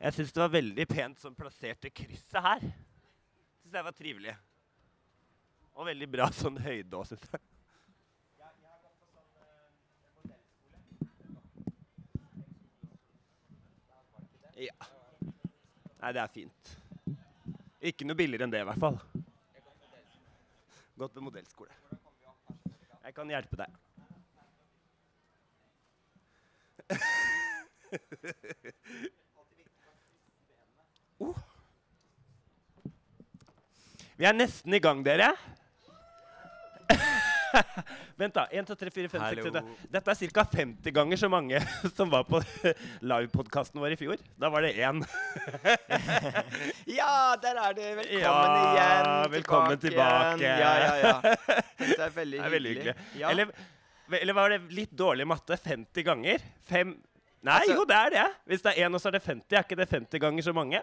Jeg syns det var veldig pent som plasserte krysset her. Syns jeg var trivelig. Og veldig bra sånn høyde òg, syns jeg. Ja. Nei, det er fint. Ikke noe billigere enn det, i hvert fall. Gått på modellskole. Jeg kan hjelpe deg. oh. Vi er nesten i gang, dere. Vent, da. 1, 2, 3, 4, 5, 6, 7 Dette er ca. 50 ganger så mange som var på livepodkasten vår i fjor. Da var det én. ja, der er du. Velkommen Ja, igjen. velkommen tilbake. tilbake. Ja, ja, ja. Dette er veldig Det er veldig hyggelig. hyggelig. Ja. Eller, eller var det litt dårlig matte? 50 ganger? Fem Nei, Altså- jo, det er det. Hvis det er én, og så er det 50, er ikke det 50 ganger så mange?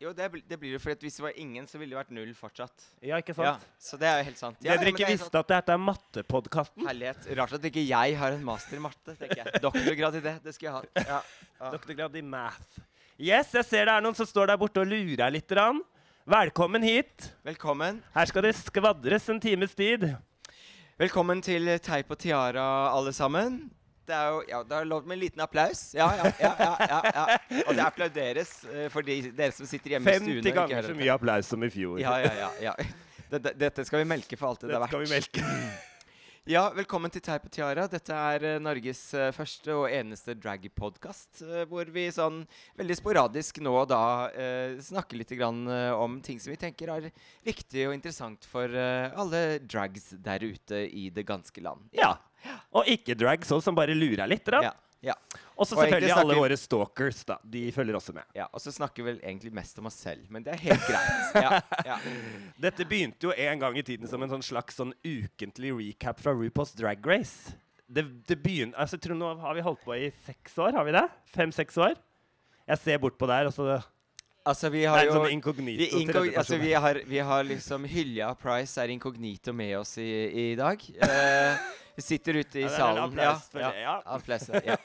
Jo, det, bl- det blir det, for hvis det var ingen, så ville det vært null fortsatt. Ja, ikke Ja, sant? så det er jo helt sant. Ja, dere ikke visste sant. at dette er mattepodkasten? Herlighet. Rart at ikke jeg har en master i matte, tenker jeg. Doktorgrad i det. Det skal jeg ha. Ja. Ja. Doktorgrad i math. Yes, jeg ser det er noen som står der borte og lurer litt. Rann. Velkommen hit. Velkommen. Her skal det skvadres en times tid. Velkommen til Teip og Tiara, alle sammen. Det er jo, ja, det er lov med en liten applaus. Ja, ja, ja, ja, ja. Og det applauderes eh, for de, dere som sitter hjemme i stuen. 50 ganger så mye applaus som i fjor. Ja, ja, ja. ja. Dette, dette skal vi melke for alt det det er skal vi melke. Ja, velkommen til Teip og Tiara. Dette er eh, Norges eh, første og eneste drag-podkast, hvor vi sånn veldig sporadisk nå og da eh, snakker litt grann, om ting som vi tenker er viktig og interessant for eh, alle drags der ute i det ganske land. Ja. Og ikke drags òg, som bare lurer litt. Ja, ja. Og så selvfølgelig snakker... alle våre stalkers. da. De følger også med. ja. Og så snakker vi vel egentlig mest om oss selv, men det er helt greit. Ja, ja. Dette begynte jo en gang i tiden som en sånn slags sånn ukentlig recap fra RuPaul's Drag Race. Det, det begyn- altså, jeg tror Nå har vi holdt på i seks år, har vi det? Fem-seks år? Jeg ser bort på der, og så Altså, vi har Nei, jo sånn inkognito vi, inkog altså, vi, har, vi har liksom Hylja Price er inkognito med oss i, i dag. Eh, vi sitter ute i Ja, det er en salen. applaus for det, ja. applaus, ja.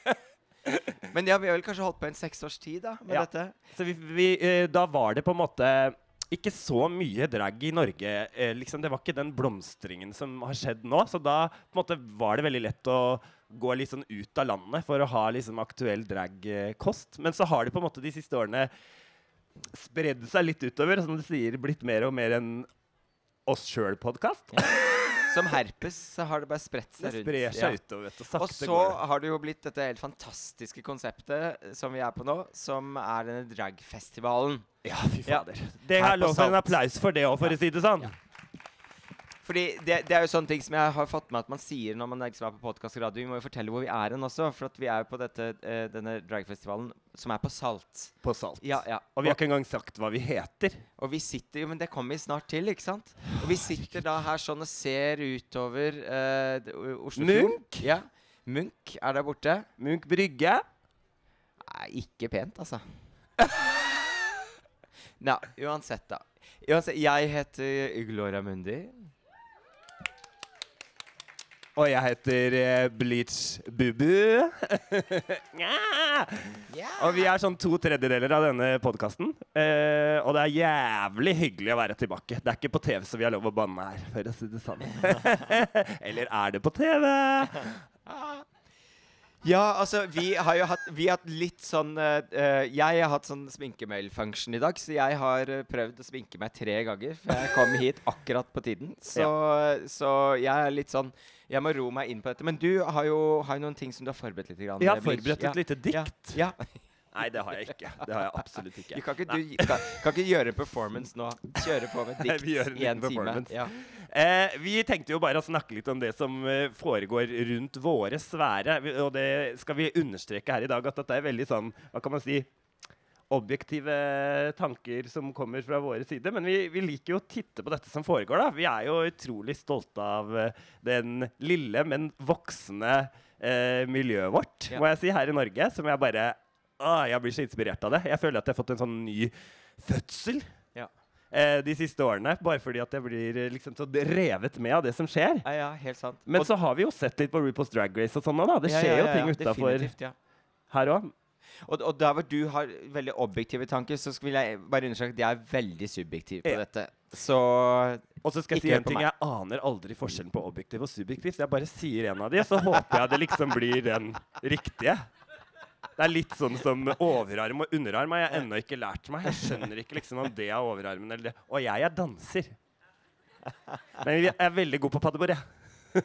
Men ja, vi har vel kanskje holdt på en seks års tid da, med Ja. dette. Så vi, vi, eh, da var det på en måte ikke så mye drag i Norge. Eh, liksom, det var ikke den blomstringen som har skjedd nå. Så da måte var det veldig lett å gå litt sånn ut av landet for å ha liksom aktuell dragkost. Men så har det på en måte de siste årene spredd seg litt utover. Som du sier, blitt mer og mer en oss sjøl-podkast. Som herpes så har det bare spredt seg rundt. Det sprer seg Ja. utover. vet du, Og så går det. har det jo blitt dette helt fantastiske konseptet eh, som vi er på nå, som er denne dragfestivalen. Ja, fy Ja. fader. Det Her er lov for en applaus for det òg, for Ja. å si det sånn. Fordi det, det er jo sånne ting som jeg har fått med at man sier når man liksom er på podkast og radio. Vi må jo fortelle hvor vi er hen også, for at vi er jo på dette, eh, denne dragfestivalen som er på Salt. På Salt. Ja, ja. Og vi har ikke engang sagt hva vi heter. Og vi sitter jo, men det kommer vi snart til, ikke sant? Og vi sitter da her sånn og ser utover uh, Oslofjorden. Munch? Ja. Munch er der borte. Munch Brygge. Nei, ikke pent, altså. Nei, uansett, da. Uansett, jeg heter Gloria Mundi. Og jeg heter eh, Bleach Bubu. Og vi er sånn to tredjedeler av denne podkasten. Eh, og det er jævlig hyggelig å være tilbake. Det er ikke på TV, så vi har lov å banne her, for å si det sånn. Eller er det på TV? Ja, altså, vi har jo hatt, vi har hatt litt sånn eh, Jeg har hatt sånn sminkemail-function i dag, så jeg har prøvd å sminke meg tre ganger. For jeg kom hit akkurat på tiden. Så, så jeg er litt sånn Jeg må ro meg inn på dette. Men du har jo har noen ting som du har forberedt litt. Grann, Jeg har forberedt et Ja. lite dikt. Ja. ja. Nei, det har jeg ikke. Det har jeg absolutt ikke. Du kan ikke, du, kan, kan ikke gjøre performance nå. Kjøre på med dikt Vi i en time. Ja. Eh, vi tenkte jo bare å snakke litt om det som eh, foregår rundt våre sfære. Og det skal vi understreke her i dag, at dette er veldig sånn Hva kan man si? Objektive tanker som kommer fra våre sider. Men vi, vi liker jo å titte på dette som foregår. da. Vi er jo utrolig stolte av eh, den lille, men voksende eh, miljøet vårt, Ja. må jeg si, her i Norge. Som jeg bare ah, Jeg blir så inspirert av det. Jeg føler at jeg har fått en sånn ny fødsel Ja. eh, de siste årene. Bare fordi at jeg blir eh, liksom så revet med av det som skjer. ja, ja, helt sant. Men Og- så har vi jo sett litt på RuPaul's Drag Race og sånn òg, da. Det skjer jo ting utafor her òg. Og, og der hvor du har veldig objektive tanker, så vil jeg bare understreke at jeg er veldig subjektiv på Ja. dette. Så Og så skal jeg si en ting. meg. Jeg aner aldri forskjellen på objektiv og subjektiv. Så jeg bare sier en av de, så håper jeg det liksom blir den riktige. Det er litt sånn som overarm og underarm har jeg ennå ikke lært meg. Jeg skjønner ikke liksom om det er overarmen eller det. Og jeg er danser. Men jeg er veldig god på paddebord, jeg.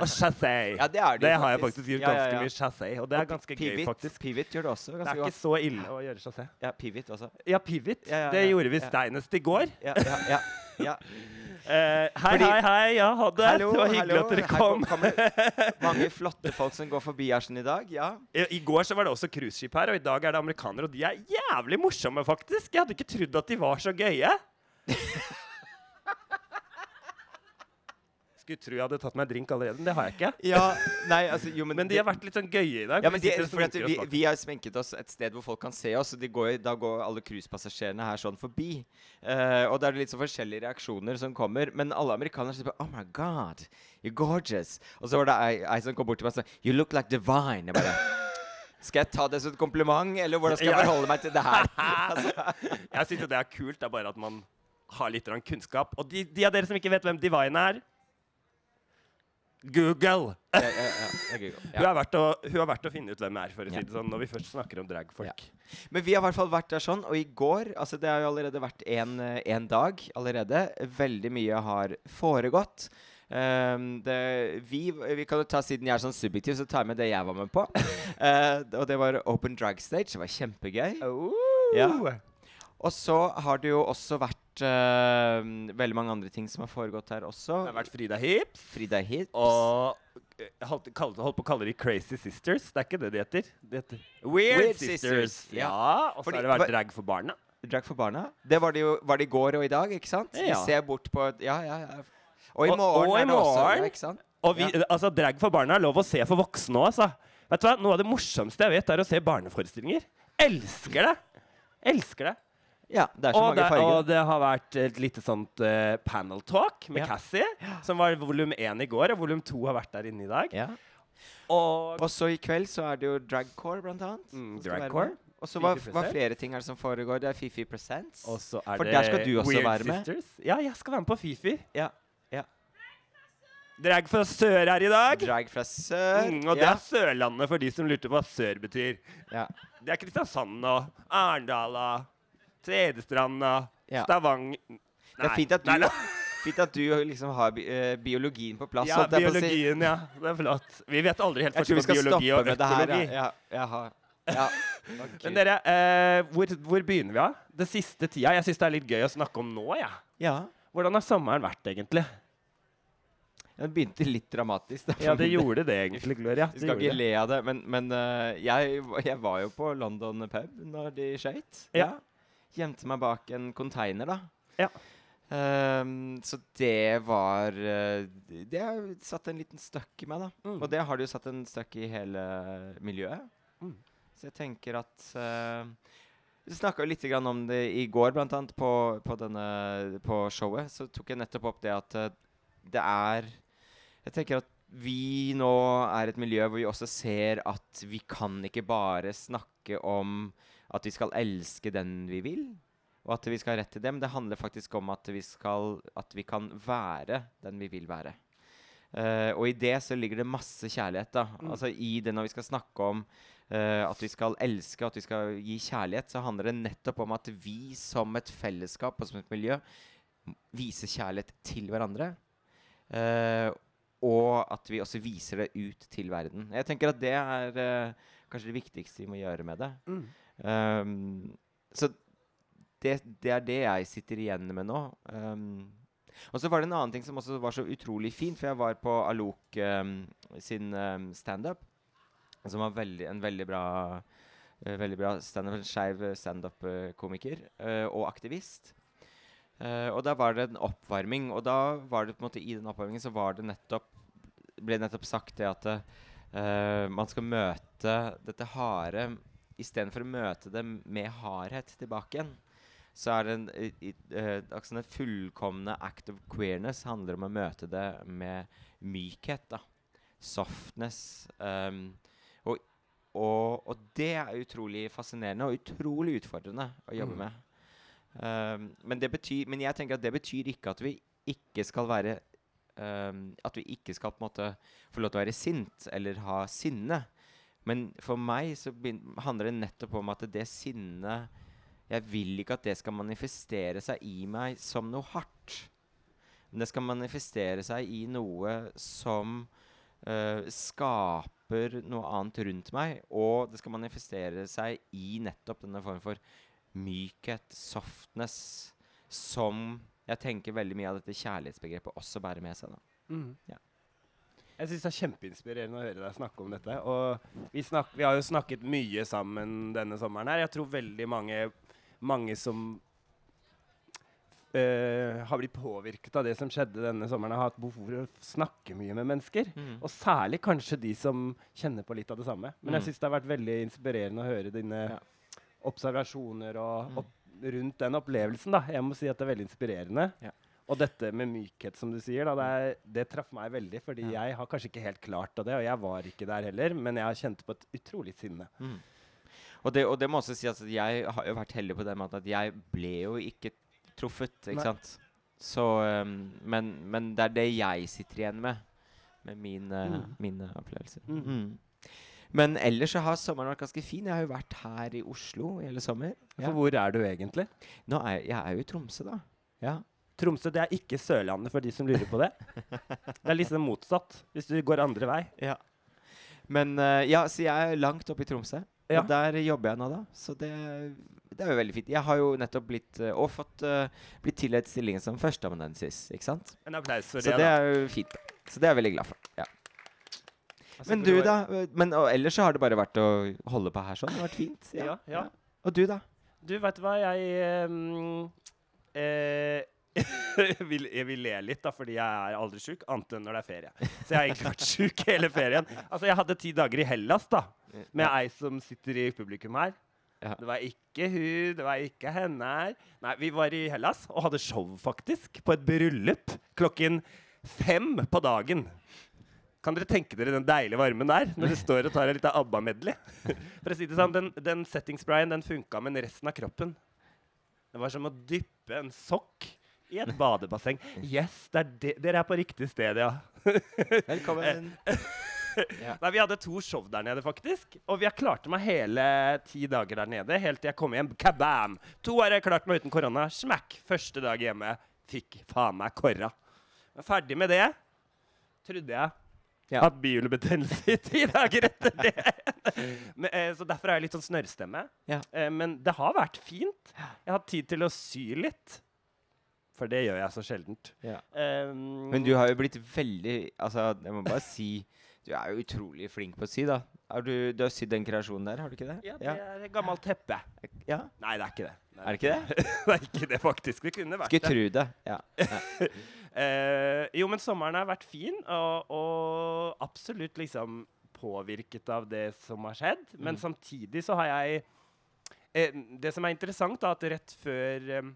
Og chassé. Ja, det er det det har jeg faktisk. gjort Ja, ja, ganske ja. mye chassé. Og det er ganske gøy, faktisk. Pivot gjør det også Det ganske er ikke så ille å gjøre chassé. Ja, pivot også. Ja, pivot. Det gjorde vi steinest i går. Ja, ja. Eh, hei, Fordi- hei, hei. Ja, ha det. Hallo, det var hyggelig hallo. at dere kom. kom. mange flotte folk som går forbi her sånn i dag. Ja. I, I går så var det også cruiseskip her, og i dag er det amerikanere. Og de er jævlig morsomme, faktisk. Jeg hadde ikke trodd at de var så gøye. Skulle tro jeg hadde tatt meg en drink allerede, men det har jeg ikke. ja. Nei, altså Jo, men, Men de har vært litt sånn gøye i dag. Ja, men de vi, vi har sminket oss et sted hvor folk kan se oss, og de går, da går alle cruisepassasjerene her sånn forbi. Uh, og da er det litt så forskjellige reaksjoner som kommer. Men alle amerikanere sier Oh my God, you're gorgeous. Og så var det ei, ei som kom bort til meg og sa You look like divine. Jeg bare Skal jeg ta det som et kompliment, eller hvordan skal jeg forholde meg til det her? altså, Jeg syns jo det er kult. Det er bare at man har litt kunnskap. Og de, de av dere som ikke vet hvem Divine er Google! ja, ja, ja, Google. Hun, har vært å, hun har vært å finne ut hvem jeg er, for å si det sånn, når vi først snakker om dragfolk. Men vi har i hvert fall vært der sånn, og i går Altså, det har jo allerede vært en dag allerede. Veldig mye har foregått. Um, det, vi, vi kan jo ta Siden jeg er sånn subjektiv, så tar jeg med det jeg var med på. uh, og det var Open Drag Stage. Det var kjempegøy. Ja. Og så har det jo også vært eh, veldig mange andre ting som har foregått her også. Det har vært Frida Hips. Frida Hips. Og holdt, holdt på å kalle de Crazy Sisters. Det er ikke det de heter. De heter Weird, Weird Sisters. Sisters, Ja, ja. Og så har det vært drag for barna. Drag for barna. Det var det jo var det i går og i dag, ikke sant? Vi ser bort på Ja, ja, ja. Og i morgen og i er det også. Ja, ikke sant? Og vi, altså, drag for barna er lov å se for voksne òg, altså. Vet du hva? Noe av det morsomste jeg vet, er å se barneforestillinger. Elsker det! Elsker det. Ja, det er så Og mange det, farger. og det har vært et lite sånt uh, panel talk med Ja. Cassie, som var volum én i går, og volum to har vært der inne i dag. Ja. Og Og så i kveld så er det jo dragcore, blant annet. Mm, dragcore. Og så hva, hva flere ting er det som foregår? Det er Fifi Presents. Og så er For det der skal du også Weird være med. Sisters. Ja, jeg skal være med på Fifi. Ja. ja. Drag fra sør her i dag. Drag fra sør. Mm, og det er Sørlandet for de som lurte på hva sør betyr. ja. Det er Kristiansand og Arendal og Tvedestrand Ja. Stavanger Det er fint at du, Nei, nei. fint at du liksom har bi eh, biologien på plass. Ja, biologien, ja. Det er flott. Vi vet aldri helt forskjell på biologi og med det her. økologi. Ja, ja, ja. Okay. Men dere, eh, hvor, hvor begynner vi av? Det siste tida? Jeg syns det er litt gøy å snakke om nå, jeg. ja. Hvordan har sommeren vært, egentlig? Den begynte litt dramatisk. da. Ja, det gjorde det egentlig, Gloria. Vi skal ikke det. le av det, men, men eh, jeg, jeg var jo på London pub når de skøyt. Ja. Gjemte meg bak en konteiner, da. Ja. Um, så det var eh, Det har satt en liten støkk i meg, da. Mm. Og det har det jo satt en støkk i hele miljøet. Mm. Så jeg tenker at uh, Vi snakka litt grann om det i går, blant annet, på, på, denne, på showet. Så tok jeg nettopp opp det at uh, det er Jeg tenker at vi nå er et miljø hvor vi også ser at vi kan ikke bare snakke om at vi skal elske den vi vil, og at vi skal ha rett til det, men det handler faktisk om at vi, skal, at vi kan være den vi vil være. Uh, og i det så ligger det masse kjærlighet. da. Mm. Altså I det når vi skal snakke om uh, at vi skal elske, at vi skal gi kjærlighet, så handler det nettopp om at vi som et fellesskap og som et miljø viser kjærlighet til hverandre. Eh, og at vi også viser det ut til verden. Jeg tenker at det er uh, kanskje det viktigste vi må gjøre med det. Mm. Um, så det, det er det jeg sitter igjen med nå. Um, og så var det en annen ting som også var så utrolig fint, for jeg var på Alok um, sin um, standup, som var veldig, en veldig bra uh, veldig bra standup, en skeiv standup-komiker uh, og aktivist. Uh, og da var det en oppvarming, og da var det på en måte i den oppvarmingen så var det nettopp ble nettopp sagt det at uh, man skal møte dette harde Istedenfor å møte det med hardhet tilbake igjen, så er det en, i, i, eh, altså den fullkomne act of queerness handler om å møte det med mykhet. da Softness. Um, og, og, og det er utrolig fascinerende og utrolig utfordrende å jobbe Mm. med. Um, men, det betyr, men jeg tenker at det betyr ikke at vi ikke skal være um, At vi ikke skal på en måte få lov til å være sint eller ha sinne. Men for meg så handler det nettopp om at det sinnet Jeg vil ikke at det skal manifestere seg i meg som noe hardt. Men det skal manifestere seg i noe som uh, skaper noe annet rundt meg. Og det skal manifestere seg i nettopp denne form for mykhet, softness, som jeg tenker veldig mye av dette kjærlighetsbegrepet også bærer med seg. da. Ja. Jeg syns det er kjempeinspirerende å høre deg snakke om dette. Og vi, snak, vi har jo snakket mye sammen denne sommeren her. Jeg tror veldig mange, mange som eh, har blitt påvirket av det som skjedde denne sommeren, har hatt behov for å snakke mye med mennesker. Og særlig kanskje de som kjenner på litt av det samme. Men Mm. jeg syns det har vært veldig inspirerende å høre dine Ja. observasjoner og Mm. opp, rundt den opplevelsen. da. Jeg må si at det er veldig inspirerende. Ja. Og dette med mykhet, som du sier, da, det, er, det traff meg veldig. Fordi Ja. jeg har kanskje ikke helt klart av det, og jeg var ikke der heller, men jeg har kjent på et utrolig sinne. Mm. Og, det, og det må også si at jeg har jo vært heldig på den måten at jeg ble jo ikke truffet, ikke Nei. sant? Så, um, men, men det er det jeg sitter igjen med, med mine, Mm. mine opplevelser. Mm. Men ellers så har sommeren vært ganske fin. Jeg har jo vært her i Oslo i hele sommer. For hvor er du egentlig? Nå er jeg, er jo i Tromsø, da. Ja. Tromsø det er ikke Sørlandet, for de som lurer på det. Det er liksom motsatt, hvis du går andre vei. ja. Men uh, ja, så jeg er langt oppe i Tromsø. Ja. Og der jobber jeg nå, da. Så det, det er jo veldig fint. Jeg har jo nettopp blitt uh, Og fått uh, blitt tildelt stillingen som førsteamanuensis, ikke sant? En applaus for Så det. det er jo fint. Så det er jeg veldig glad for. Ja. Altså, Men du, da? Eh, Men og ellers så har det bare vært å holde på her sånn. Det har vært fint. Ja, ja. Og du, da? Du, vet du hva, jeg um, eh, vil, jeg vil le litt, da, fordi jeg er aldri sjuk, annet enn når det er ferie. Så jeg har egentlig vært sjuk hele ferien. Altså, Jeg hadde ti dager i Hellas da, med ei som sitter i publikum her. Ja. Det var ikke hun, det var ikke henne her. Nei, vi var i Hellas og hadde show, faktisk, på et bryllup klokken fem på dagen. Kan dere tenke dere den deilige varmen der, når du står og tar en liten ABBA-medley? For å si det sånn, den, den settingsprayen den funka, men resten av kroppen Det var som å dyppe en sokk i et badebasseng. Yes, det er de, dere er på riktig sted, ja. Velkommen. Nei, Vi hadde to show der nede, faktisk. Og vi har klarte meg hele ti dager der nede, helt til jeg kom hjem. Kabam! To har jeg klart meg uten korona. Smack! Første dag hjemme. Fikk faen meg korra. Men ferdig med det, trodde jeg. Ja. Hatt bihulebetennelse i ti dager etter det. men, eh, så derfor har jeg litt sånn snørrstemme. Ja. Eh, men det har vært fint. Jeg har hatt tid til å sy litt. For det gjør jeg så sjeldent. Ja. Um, Men du har jo blitt veldig Altså, jeg må bare si Du er jo utrolig flink på å sy, da. Har du, du har sydd den kreasjonen der, har du ikke det? Ja, det er et gammelt teppe. ja. Nei, det er ikke det. Nei. Er det ikke det? det er ikke det, faktisk. Det kunne vært Skulle det. tro det. Ja. Eh, jo, men sommeren har vært fin, og, og absolutt liksom påvirket av det som har skjedd. Men Mm. samtidig så har jeg eh, Det som er interessant, da, at rett før eh,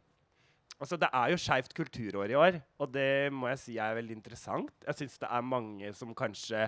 Altså, Det er jo Skeivt kulturår i år, og det må jeg si er veldig interessant. Jeg syns det er mange som kanskje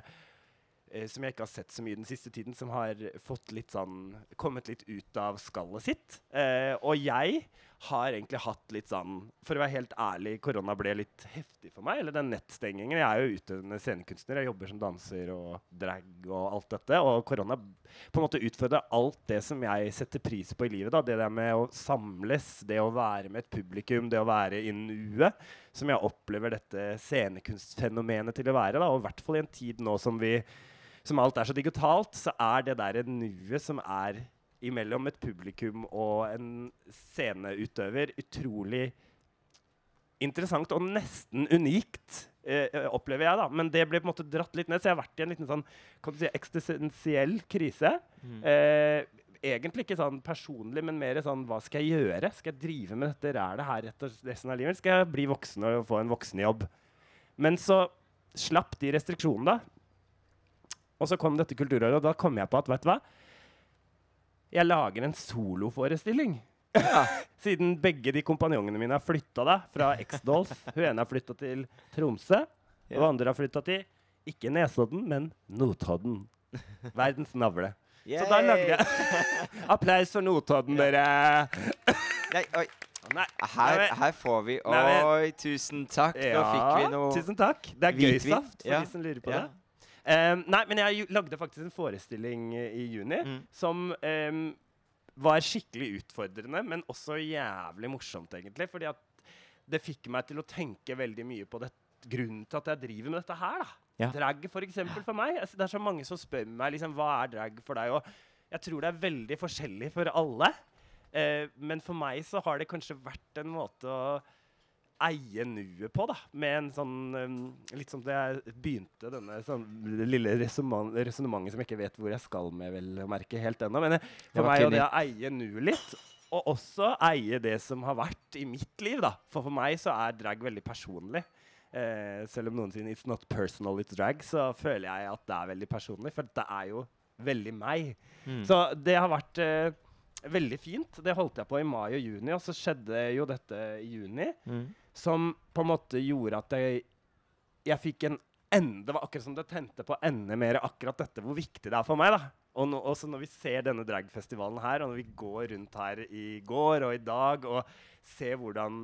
eh, som jeg ikke har sett så mye den siste tiden, som har fått litt sånn kommet litt ut av skallet sitt. Eh, og jeg har egentlig hatt litt sånn For å være helt ærlig, korona ble litt heftig for meg. Eller den nettstengingen. Jeg er jo utøvende scenekunstner. Jeg jobber som danser og drag og alt dette. Og korona på en måte utfordra alt det som jeg setter pris på i livet. da Det der med å samles, det å være med et publikum, det å være i nuet. Som jeg opplever dette scenekunstfenomenet til å være. da Og i hvert fall i en tid nå som vi som alt er så digitalt, så er det der nuet som er imellom et publikum og en sceneutøver utrolig interessant og nesten unikt, eh, eh, opplever jeg. da. Men det ble på en måte dratt litt ned, så jeg har vært i en liten sånn kan du si, eksistensiell krise. Mm. Eh, egentlig ikke sånn personlig, men mer sånn hva skal jeg gjøre? Skal jeg drive med dette rælet her etter resten av livet? Skal jeg bli voksen og få en voksenjobb? Men så slapp de restriksjonene, da. Og så kom dette kulturåret, og da kom jeg på at vet du hva? Jeg lager en soloforestilling. Siden begge de kompanjongene mine har flytta da, fra X-Dolls. Hun ene har flytta til Tromsø, og andre har flytta til ikke Nesodden, men Notodden. Verdens navle. Så da lagde jeg Applaus for Notodden, dere. Nei, oi. Nei, Her, her får vi Oi, tusen takk. Nå fikk vi noe Tusen takk. Det er gøy gøysaft, for Ja. de som lurer på Ja. det. Em, nei, men jeg lagde faktisk en forestilling eh, i juni Mm. som um, var skikkelig utfordrende, men også jævlig morsomt, egentlig. Fordi at det fikk meg til å tenke veldig mye på det, grunnen til at jeg driver med dette her. da. Ja. Drag, for eksempel, for meg. Altså, det er så mange som spør meg liksom, hva er drag for deg. Og jeg tror det er veldig forskjellig for alle. Uh, men for meg så har det kanskje vært en måte å eie nuet på, da. Med en sånn um, Litt som det jeg begynte denne sånn lille resonnementet som jeg ikke vet hvor jeg skal med, vel å merke, helt ennå. Men eh, for meg det å eie nuet litt, og også eie det som har vært i mitt liv, da. For for meg så er drag veldig personlig. Eh, selv om noen sier 'it's not personal, it's drag', så føler jeg at det er veldig personlig. For det er jo veldig meg. Mm. Så det har vært eh, veldig fint. Det holdt jeg på i mai og juni, og så skjedde jo dette i juni. Mm. Som på en måte gjorde at jeg, jeg fikk en ende Det var akkurat som det tente på enda mer akkurat dette, hvor viktig det er for meg. da. Og nå, også når vi ser denne dragfestivalen her, og når vi går rundt her i går og i dag og ser hvordan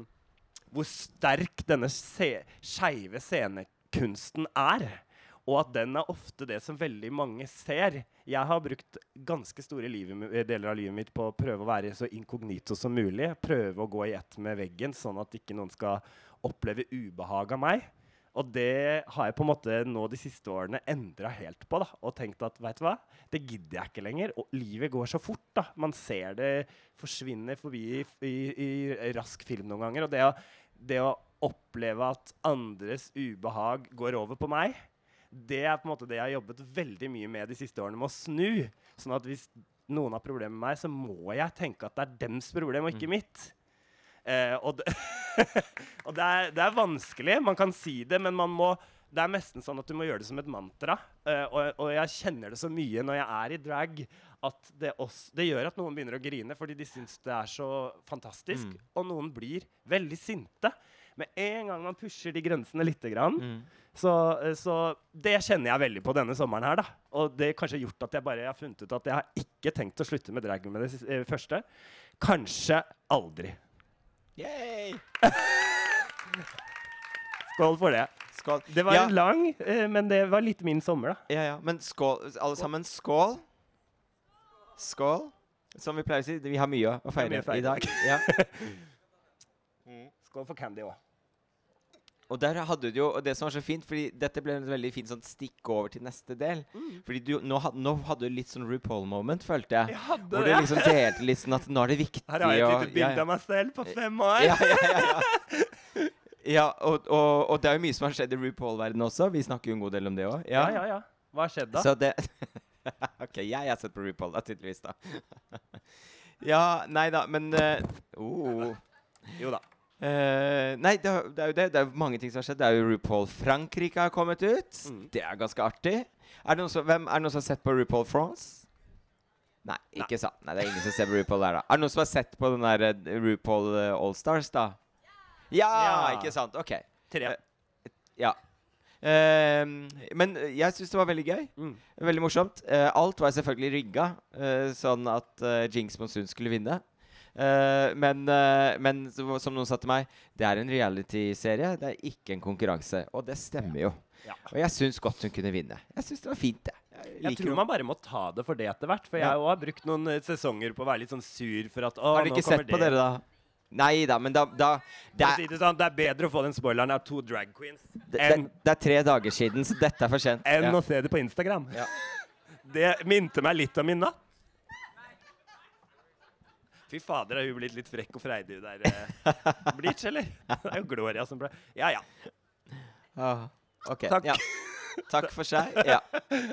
hvor sterk denne skeive scenekunsten er. Og at den er ofte det som veldig mange ser. Jeg har brukt ganske store livet, deler av livet mitt på å prøve å være så inkognito som mulig. Prøve å gå i ett med veggen, sånn at ikke noen skal oppleve ubehag av meg. Og det har jeg på en måte nå de siste årene endra helt på. da, Og tenkt at vet du hva, det gidder jeg ikke lenger. Og livet går så fort. da, Man ser det forsvinne forbi i, i, i rask film noen ganger. Og det å, det å oppleve at andres ubehag går over på meg, det er på en måte det jeg har jobbet veldig mye med de siste årene, med å snu. Sånn at hvis noen har problemer med meg, så må jeg tenke at det er dems problem, og ikke mitt. Eh, og det, og det, er, det er vanskelig. Man kan si det, men man må det er nesten sånn at du må gjøre det som et mantra. Eh, og, og jeg kjenner det så mye når jeg er i drag, at det, også, det gjør at noen begynner å grine fordi de syns det er så fantastisk. Mm. Og noen blir veldig sinte. Med en gang man pusher de grensene lite grann, Mm. så, eh, så det kjenner jeg veldig på denne sommeren her, da. Og det har kanskje gjort at jeg bare har funnet ut at jeg har ikke tenkt å slutte med drag med det eh, første. Kanskje aldri. Yay! Skål for det. Skål. Det var ja, en lang, eh, men det var litt min sommer, da. ja, ja. Men skål, alle sammen. Skål. Skål. Som vi pleier å si, vi har mye å feire mye å feire. i dag. Ja. Skål for Candy òg. Og der hadde du jo, og det som var så fint, fordi dette ble en veldig fint sånn stikk over til neste del. Fordi du, nå, had, nå hadde du litt sånn RuPaul-moment, følte jeg. Jeg hadde Hvor du det. liksom delte litt sånn at nå er det viktig Her har jeg et lite bilde ja, av meg selv på fem år. ja, ja, ja, ja. ja og, og, og det er jo mye som har skjedd i RuPaul-verdenen også. Vi snakker jo en god del om det òg. ja, ja. ja. Hva har skjedd da? Så det OK, jeg har sett på RuPaul, da, tydeligvis, da. ja, nei da, men uh, oh. Jo da. Eh, nei, det, det er jo det. Det er jo mange ting som har skjedd. Det er jo RuPaul Frankrike har kommet ut. Mm. Det er ganske artig. Er det, noen som, hvem, er det noen som har sett på RuPaul France? Nei, ikke sant. Nei, det er ingen som ser på RuPaul der, da. Er det noen som har sett på den der eh, RuPaul eh, Allstars, da? Ja, Ja. ikke sant. OK. Tre. Uh, Ja. Uh, men jeg syns det var veldig gøy. Mm. Veldig morsomt. Uh, alt var selvfølgelig rigga, sånn at uh, Jinx Monsoon skulle vinne. Eh, men, uh, men som noen sa til meg, det er en reality-serie, det er ikke en konkurranse. Og det stemmer jo. Ja. Og jeg syns godt hun kunne vinne. Jeg syns det var fint, det. Jeg Jeg tror man bare må ta det for det etter hvert. For Ja. jeg òg har brukt noen eh, sesonger på å være litt sånn sur for at å, Har du ikke sett på dere, da? Nei da, men da, da det, er, si det, sånn, det er bedre å få den spoileren av to drag queens det, det, enn det er tre dager siden, så dette er for sent. enn Ja. å se det på Instagram. Ja. Det minte meg litt om min natt. Fy fader, har hun blitt litt frekk og freidig der. Eh. Bleach, eller? Det er jo Gloria som ble Ja, ja. Ah, ok. Takk. Ja. Takk for seg. Ja.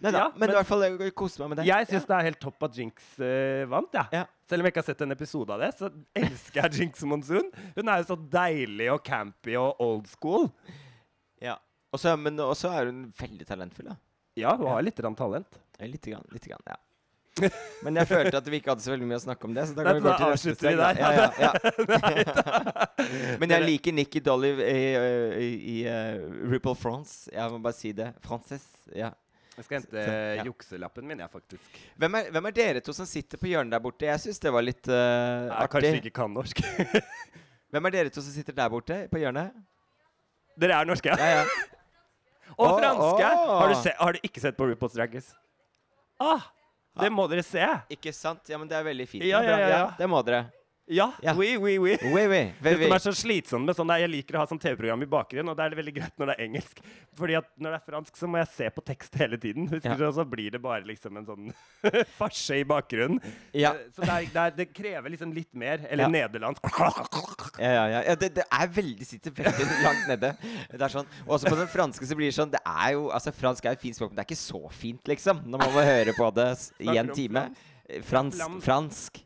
Nei da, Ja, men, men- i hvert fall jeg koser meg med det. Jeg syns det er helt topp at Jinx eh, vant, ja. Ja. Selv om jeg ikke har sett en episode av det, så elsker jeg Jinx Monsoon. Hun er jo så deilig og campy og old school. Ja. Og så- men også er hun veldig talentfull, da. Ja, hun har litt talent. Litt, Lite grann. Lite grann, ja. Men jeg følte at vi ikke hadde så veldig mye å snakke om det. Så da Nei, vi gå til neste steg. der. Ja, ja, ja. Men jeg liker Nikki Dolly i, i, i, uh, Ripple France. Jeg må bare si det. Frances. Ja. Jeg skal hente Så, ja. jukselappen min, jeg, faktisk. Hvem er, hvem er dere to som sitter på hjørnet der borte? Jeg syns det var litt uh, Jeg kanskje ikke kan norsk. Hvem er dere to som sitter der borte på hjørnet? Dere er norske, ja? Ja, ja. Og franske! oh. Har, du se, har du ikke sett på RuPaul's Drag Race? Ah, det må dere se. Ikke sant? Ja, men det er veldig fint. Ja, ja, ja, ja. Det må dere. Ja. Ja. Oui, oui, oui. Oui, oui. Det som er så slitsomt med sånn Jeg liker å ha sånn TV-program i bakgrunnen, og da er det veldig greit når det er engelsk. Fordi at når det er fransk, så må jeg se på tekst hele tiden. Husker Ja. du, så blir det bare liksom en sånn farse i bakgrunnen. Ja. Eh, Så det, er, det, er, det krever liksom litt mer. Eller nederlandsk. Ja, ja, ja. det, det er veldig sitter veldig langt nede. Det er sånn. Og også på den franske så blir det sånn Det er jo Altså, fransk er jo fint språk, men det er ikke så fint, liksom. Når man må høre på det i en time. Fransk. Fransk.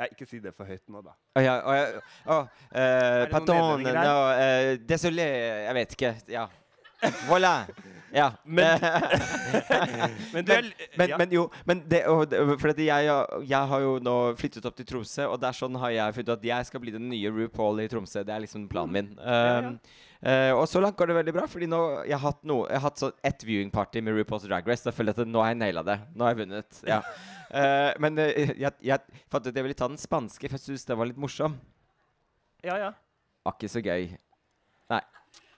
Ja, ikke si det for høyt nå, da. Å ja, å ja. Oh, eh, det pardon, no, eh, désolé Jeg vet ikke. Ja. Voilà. Ja. Men- Men er men, men, ja. men jo, men det, for jeg, jeg har jo nå flyttet opp til Tromsø, og der sånn har jeg funnet at jeg skal bli den nye RuPaul i Tromsø. Det er liksom planen min. ja. Eh, og så langt går det veldig bra, Fordi nå jeg har hatt, noe, jeg har hatt sånn ett viewing party med RuPaul's Drag Race. Da føler jeg at nå har jeg naila det. Nå har jeg vunnet. Ja. Uh, men uh, jeg, jeg fant ut at jeg ville ta den spanske, for jeg syntes den var litt morsom. ja, ja. Var ikke så gøy. Nei.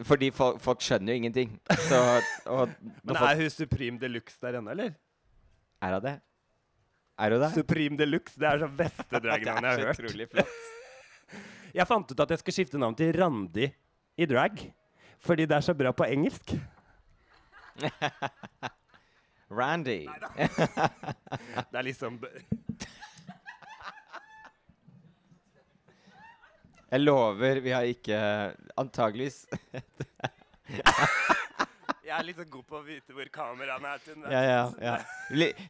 Fordi folk, folk skjønner jo ingenting. Så, og Men er hun Supreme Deluxe der ennå, eller? er hun det? Er hun det? Supreme Deluxe, det er så beste dragnavnet jeg har hørt. Jeg fant ut at jeg skal skifte navn til Randi i drag. Fordi det er så bra på engelsk. Randy. Det er liksom Jeg lover, vi har ikke Antageligvis. Jeg er litt så god på å vite hvor kameraene er. til den. Ja, ja, ja.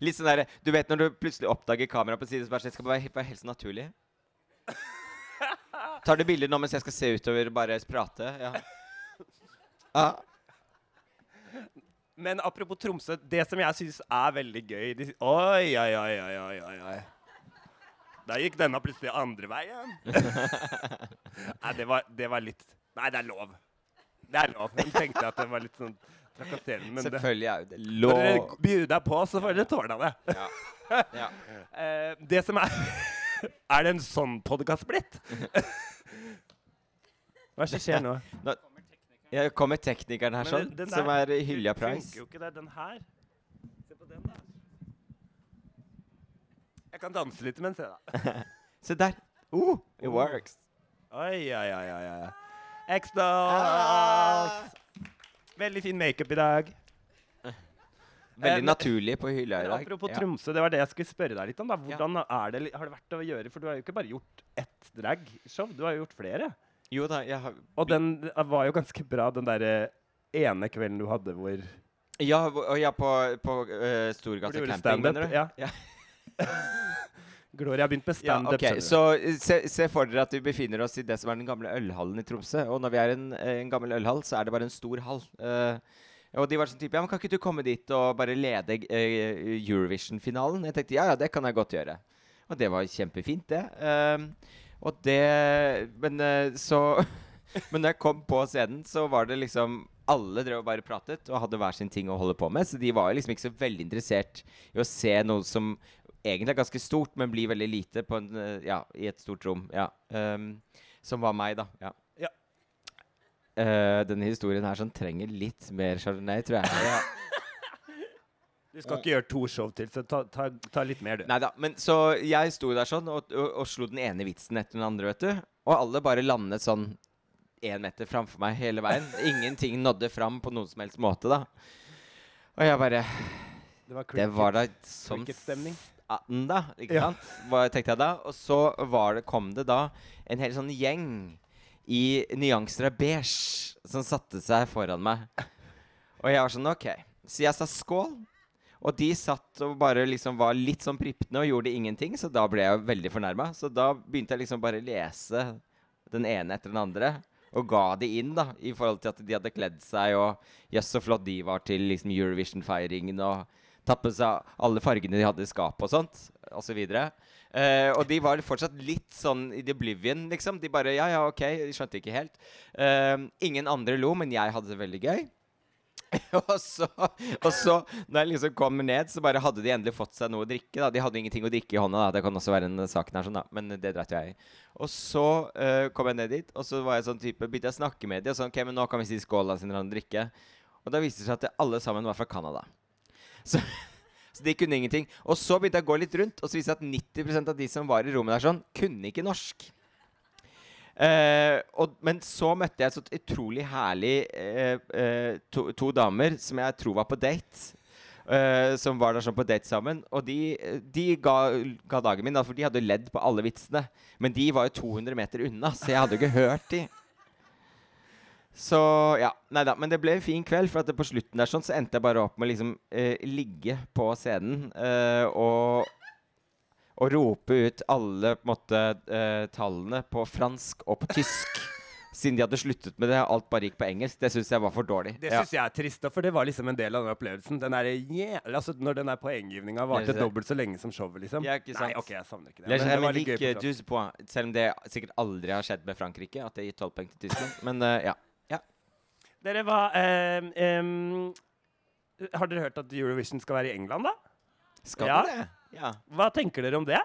Litt sånn der, Du vet når du plutselig oppdager kamera på siden, så bare det skal bare være, være helt så naturlig. Tar du bilder nå mens jeg skal se utover og bare prate? Ja. Ah. Men apropos Tromsø, det som jeg syns er veldig gøy de, Oi, oi, oi, oi, oi, oi. Da gikk denne plutselig andre veien. Nei, det var, det var litt Nei, det er lov. Det er lov. Hun tenkte at det var litt sånn trakasserende, men Selvfølgelig er det det Når dere byr deg på, så får dere tåle det. Ja. Ja. Eh, det som er Er det en sånn podkast blitt? Hva er det som skjer nå? Nå, jeg kommer teknikeren her sånn, der, som er Hylja funker Price. jo ikke det. Den her. Se på den, da. Jeg kan danse litt mens, jeg, da. Se der. Oh, it Oh. works. Oi, oi, oi, oi. oi. Ah. Veldig fin makeup i dag. Veldig Eh, naturlig på hylla i dag. apropos. Tromsø, det var det jeg skulle spørre deg litt om. da. Hvordan er det, har det vært å gjøre? For du har jo ikke bare gjort ett dragshow, du har jo gjort flere. Jo da, jeg har Og den var jo ganske bra, den derre ene kvelden du hadde hvor Ja, og ja, på, på uh, Storgata camping, mener du? ja. ja. Gloria har begynt med Ja, okay. ok. Så eh, se, se for dere at vi befinner oss i det som er den gamle ølhallen i Tromsø. Og når vi er i en, en gammel ølhall, så er det bare en stor hall. Eh, og de var sånn type Ja, men kan ikke du komme dit og bare lede uh, Eurovision-finalen? Jeg tenkte ja, ja, det kan jeg godt gjøre. Og det var kjempefint, det. Ehm, og det Men uh, så Men når jeg kom på scenen, så var det liksom alle drev og bare pratet og hadde hver sin ting å holde på med. Så de var jo liksom ikke så veldig interessert i å se noe som egentlig er ganske stort, men blir veldig lite en, eh, ja, i et stort rom. Ja. Um, som var meg, da. Ja. Eh, denne historien her som trenger litt mer chardonnay, tror jeg. Ja. Du skal ikke gjøre to show til, så ta, ta, ta litt mer, du. Neida. Men så jeg sto der sånn og, og, og slo den ene vitsen etter den andre, vet du. Og alle bare landet sånn én meter framfor meg hele veien. Ingenting nådde fram på noen som helst måte, da. Og jeg bare Det var, Det var da sånn cricket-stemning. staten, da. Ikke Ja. sant? Hva tenkte jeg da? Og så var det, kom det da en hel sånn gjeng i nyanser av beige som satte seg foran meg. Og jeg var sånn OK. Så jeg sa skål. Og de satt og bare liksom var litt sånn prippende og gjorde ingenting, så da ble jeg veldig fornærma. Så da begynte jeg liksom bare å lese den ene etter den andre. Og ga de inn, da, i forhold til at de hadde kledd seg, og jøss, så flott de var til liksom Eurovision-feiringen, og tatt på seg alle fargene de hadde i skapet og sånt, osv. eh, og de var fortsatt litt sånn i the oblivion, liksom. De bare Ja, ja, OK. De skjønte ikke helt. Eh, ingen andre lo, men jeg hadde det veldig gøy. og, så, og så, når jeg liksom kom ned, så bare hadde de endelig fått seg noe å drikke. da De hadde ingenting å drikke i hånda. da Det kan også være en saken her, sånn da men det dreit jeg i. Og så uh, kom jeg ned dit, og så var jeg sånn type begynte jeg å snakke med dem. Og sånn, ok, men nå kan vi si skål, da, siden dere har drikke. Og da viste det seg at alle sammen var fra Canada. Så, så de kunne ingenting. Og så begynte jeg å gå litt rundt, og så viste det at 90% av de som var i rommet der, sånn, kunne ikke norsk. Eh, og, men så møtte jeg så utrolig herlig eh, uh, to, to, damer som jeg tror var på date. som var der sånn på date sammen. Og de, de ga, ga, dagen min, da, for de hadde ledd på alle vitsene. Men de var jo 200 meter unna, så jeg hadde jo ikke hørt de. Så ja, nei da. Men det ble en fin kveld, for at på slutten der sånn, så endte jeg bare opp med å liksom ligge på scenen og og rope ut alle på måte, eh, tallene på fransk og på tysk. Siden de hadde sluttet med det, alt bare gikk på engelsk. Det syns jeg var for dårlig. Det syns ja. jeg er trist, for det var liksom en del av den opplevelsen. Den der, yeah, altså, når den der poenggivninga varte dobbelt så lenge som showet, liksom. Ja? Nei, ok, jeg savner ikke det. Men, men det gøy på Selv om det sikkert aldri har skjedd med Frankrike, at det gir tolv poeng til Tyskland. Men uh, ja. Dere var um, um, Har dere hørt at Eurovision skal være i England, da? Skal ja. det? Ja. Hva tenker dere om det?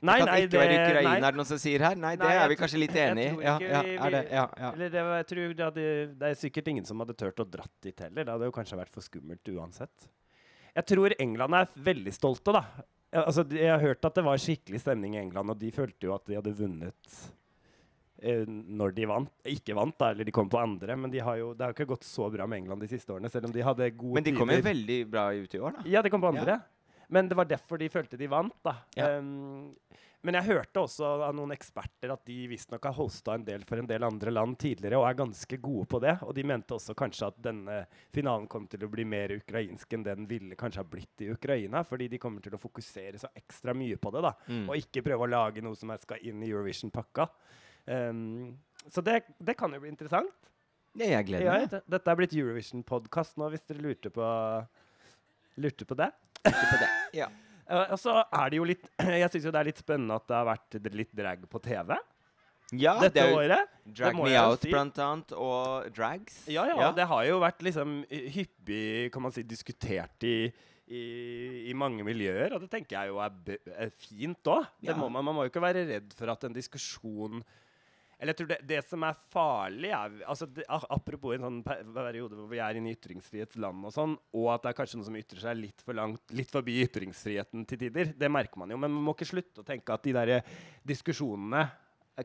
Nei, det kan nei, ikke det, være Ukraina, er det noen som sier her? Nei, nei det er vi kanskje litt enig i. Ja, ja, er det, ja, ja. Eller det, jeg tror det, hadde, det, er sikkert ingen som hadde turt å dratt dit heller. Det hadde jo kanskje vært for skummelt uansett. Jeg tror England er veldig stolte, da. Altså, jeg har hørt at det var skikkelig stemning i England, og de følte jo at de hadde vunnet eh, når de vant. Ikke vant, da, eller de kom på andre, men de har jo, det har jo ikke gått så bra med England de siste årene. selv om de hadde gode Men de kom jo veldig bra ut i år, da. Ja, de kom på andre. Ja. Men det var derfor de følte de vant, da. Ja. Um, men jeg hørte også av noen eksperter at de visstnok har hosta en del for en del andre land tidligere og er ganske gode på det. Og de mente også kanskje at denne finalen kom til å bli mer ukrainsk enn den ville kanskje ha blitt i Ukraina. Fordi de kommer til å fokusere så ekstra mye på det, da. Mm. Og ikke prøve å lage noe som skal inn i Eurovision-pakka. Um, så det, det, kan jo bli interessant. Ja, jeg gleder meg. Ja, dette er blitt Eurovision-podkast nå, hvis dere lurte på, lurte på det. Lurte på det, ja. Uh, og så er det jo litt Jeg syns jo det er litt spennende at det har vært litt drag på TV. Ja, dette det er jo året. Drag Me Out, si. blant annet, og Drags. Ja, ja, ja, Det har jo vært liksom hyppig kan man si, diskutert i, i, i mange miljøer, og det tenker jeg jo er, er fint òg. Ja. Man, man må jo ikke være redd for at en diskusjon eller jeg tror det, det som er farlig, er altså det, Apropos en sånn periode hvor vi er inne i ytringsfrihetsland og sånn, og at det er kanskje noe som ytrer seg litt for langt, litt forbi ytringsfriheten til tider. Det merker man jo. Men man må ikke slutte å tenke at de der diskusjonene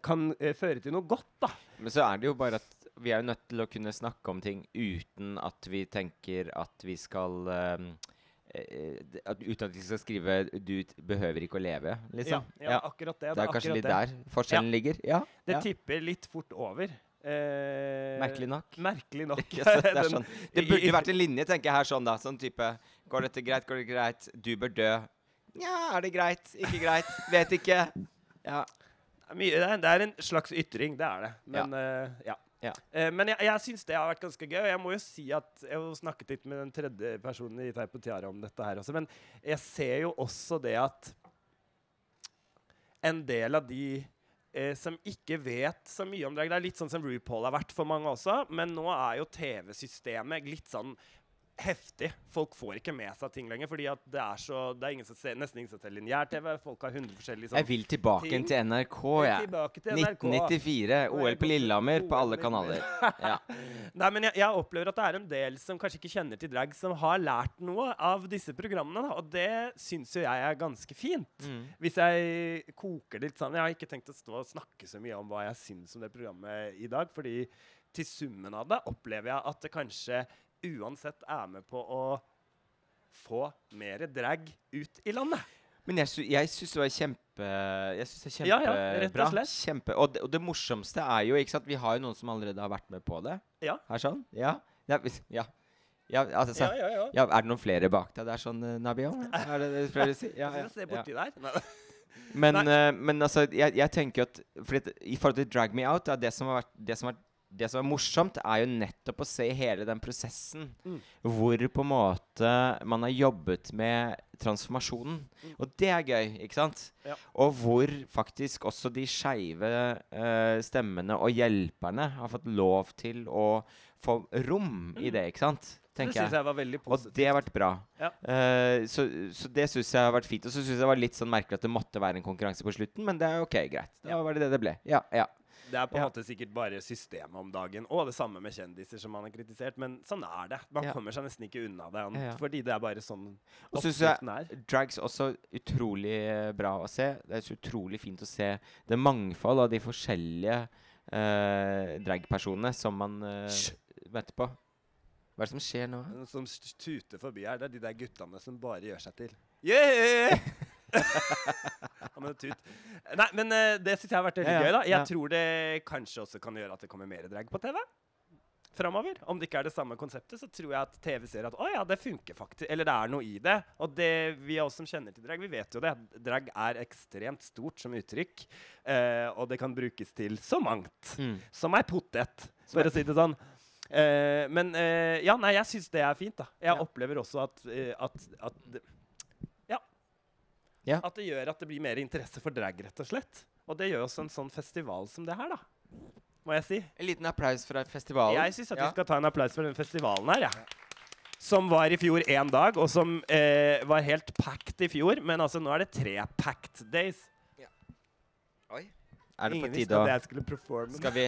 kan eh, føre til noe godt, da. Men så er det jo bare at vi er nødt til å kunne snakke om ting uten at vi tenker at vi skal uh, Eh, uten at de skal skrive 'du behøver ikke å leve', liksom. Ja, ja, akkurat det. Det er kanskje litt der forskjellen ligger? Ja. Det tipper litt fort over. Eh, merkelig nok. Merkelig nok. det, er sånn. det burde vært en linje, tenker jeg her, sånn da. Sånn type Går dette greit? Går det greit? Du bør dø. Nja, er det greit? Ikke greit? Vet ikke. Ja. Det er en slags ytring, det er det. Men ja. Uh, ja. Ja. Eh, men jeg, jeg syns det har vært ganske gøy. Og jeg må jo si at jeg har snakket litt med den tredje personen i Teip og Tiara om dette her også. Men jeg ser jo også det at en del av de eh, som ikke vet så mye om drag Det er litt sånn som RuPaul har vært for mange også. Men nå er jo TV-systemet litt sånn heftig. Folk får ikke med seg ting lenger. fordi det er, så, det er ingen ser, nesten ingen som ser lineær-TV. Folk har 100 forskjellige sånn, Jeg vil tilbake ting. til NRK, jeg. Ja. 1994. OL på Lillehammer på alle kanaler. Ja. Nei, men jeg, jeg, opplever at det er en del som kanskje ikke kjenner til drag, som har lært noe av disse programmene. Da. Og det syns jo jeg er ganske fint. Mm. Hvis jeg koker det litt sånn Jeg har ikke tenkt å stå og snakke så mye om hva jeg syns om det programmet i dag, fordi til summen av det opplever jeg at det kanskje uansett er med på å få mer drag ut i landet. Men jeg, sy jeg syns det var kjempe Jeg synes det er kjempebra. Ja, ja, og Kjempe, og, det, og, det, morsomste er jo ikke sant, Vi har jo noen som allerede har vært med på det. Ja. Er sånn. Ja. ja, ja. Ja, altså, ja, ja, ja. Er det noen flere bak deg der, sånn, uh, Er det det du prøver å si? Ja, ja, Se borti der. men, uh, men altså, jeg, jeg tenker at fordi, I forhold til Drag Me Out, det som har vært, det som har vært det som er morsomt, er jo nettopp å se hele den prosessen. Mm. Hvor på en måte man har jobbet med transformasjonen. Mm. Og det er gøy, ikke sant? Ja. Og hvor faktisk også de skeive uh, stemmene og hjelperne har fått lov til å få rom i det, ikke sant? Det syns jeg. var veldig positivt. Og det har vært bra. Ja. Uh, så, så det syns jeg har vært fint. Og så syns jeg det var litt sånn merkelig at det måtte være en konkurranse på slutten, men det er ok, greit. Da var det det det ble. Ja, ja. Det er på en Ja. måte sikkert bare systemet om dagen. Og det samme med kjendiser som man har kritisert. Men sånn er det. Man Ja. kommer seg nesten ikke unna det. han- Ja. Fordi det er bare sånn oppskriften er. Drags også utrolig eh, bra å se. Det er så utrolig fint å se det mangfold av de forskjellige uh, dragpersonene som man uh, møter på. Hva er det som skjer nå? Som tuter forbi her, det er de der guttene som bare gjør seg til. Yeah! Ja, men tut. Nei, men eh, det syns jeg har vært veldig gøy. da Jeg ja. tror det kanskje også kan gjøre at det kommer mer drag på TV. Framover. Om det ikke er det samme konseptet, så tror jeg at TV ser at å ja, det funker faktisk. Eller det er noe i det. Og det vi av oss som kjenner til drag, vi vet jo det. Drag er ekstremt stort som uttrykk. eh, og det kan brukes til så mangt. Mm. Som ei potet, for å si det sånn. Eh, men eh, ja, nei, jeg syns det er fint, da. Jeg Ja. opplever også at, eh, at, at. Ja. At det gjør at det blir mer interesse for drag, rett og slett. Og det gjør også en sånn festival som det her, da. Må jeg si. En liten applaus fra festivalen. Jeg syns at Ja. vi skal ta en applaus for den festivalen her, jeg. Som var i fjor én dag, og som eh, var helt packed i fjor. Men altså, nå er det tre packed days. Oi. Er det på tide å. Skal vi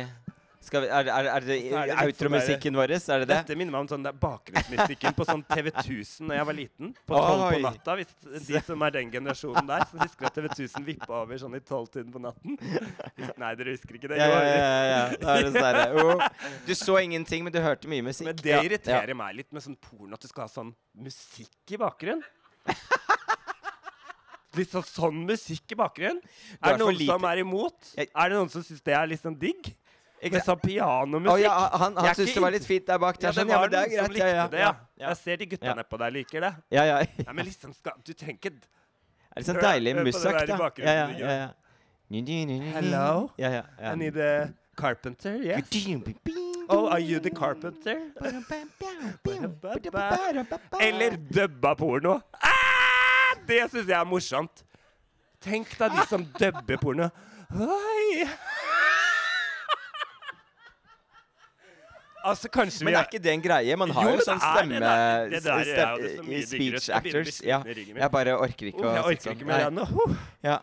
vi, er, er, er det det sånn outromusikken vår? Er det det? Dette minner meg om sånn bakgrunnsmusikken på sånn TV 1000 da jeg var liten. På tolv på natta. Hvis de som er den generasjonen der, som husker at TV 1000 vippa over sånn i tolvtiden på natten. Nei, dere husker ikke det? Ja, ja, ja, ja. Er det sånn der, oh. Du så ingenting, men du hørte mye musikk. Men det Ja, irriterer meg litt med sånn porno at du skal ha sånn musikk i bakgrunnen. Litt sånn, sånn musikk i bakgrunnen. Er det noen som er imot? Er det noen som syns det er litt sånn digg? Ikke sånn pianomusikk? ja, han, han syntes det var litt fint der bak. Ja, det var det er greit. likte Ja, det, ja. Jeg ser de gutta Ja. nedpå der liker det. ja, ja. Ja, men liksom skal Du tenker Det er litt sånn deilig musikk, da. Ja, ja, ja. Hello? Ja, ja, ja. I need a carpenter, yes. Oh, are you the carpenter? Eller dubba porno. Ah, det syns jeg er morsomt. Tenk deg de som dubber porno. Oi. Altså, kanskje Men vi er ikke det en greie? Man har Jo, jo sånn stemme... det, det er- det der er ja, det så. Speech actors. Ja. Jeg bare orker ikke Oh, å jeg orker sånn. ikke mer igjen. Ja.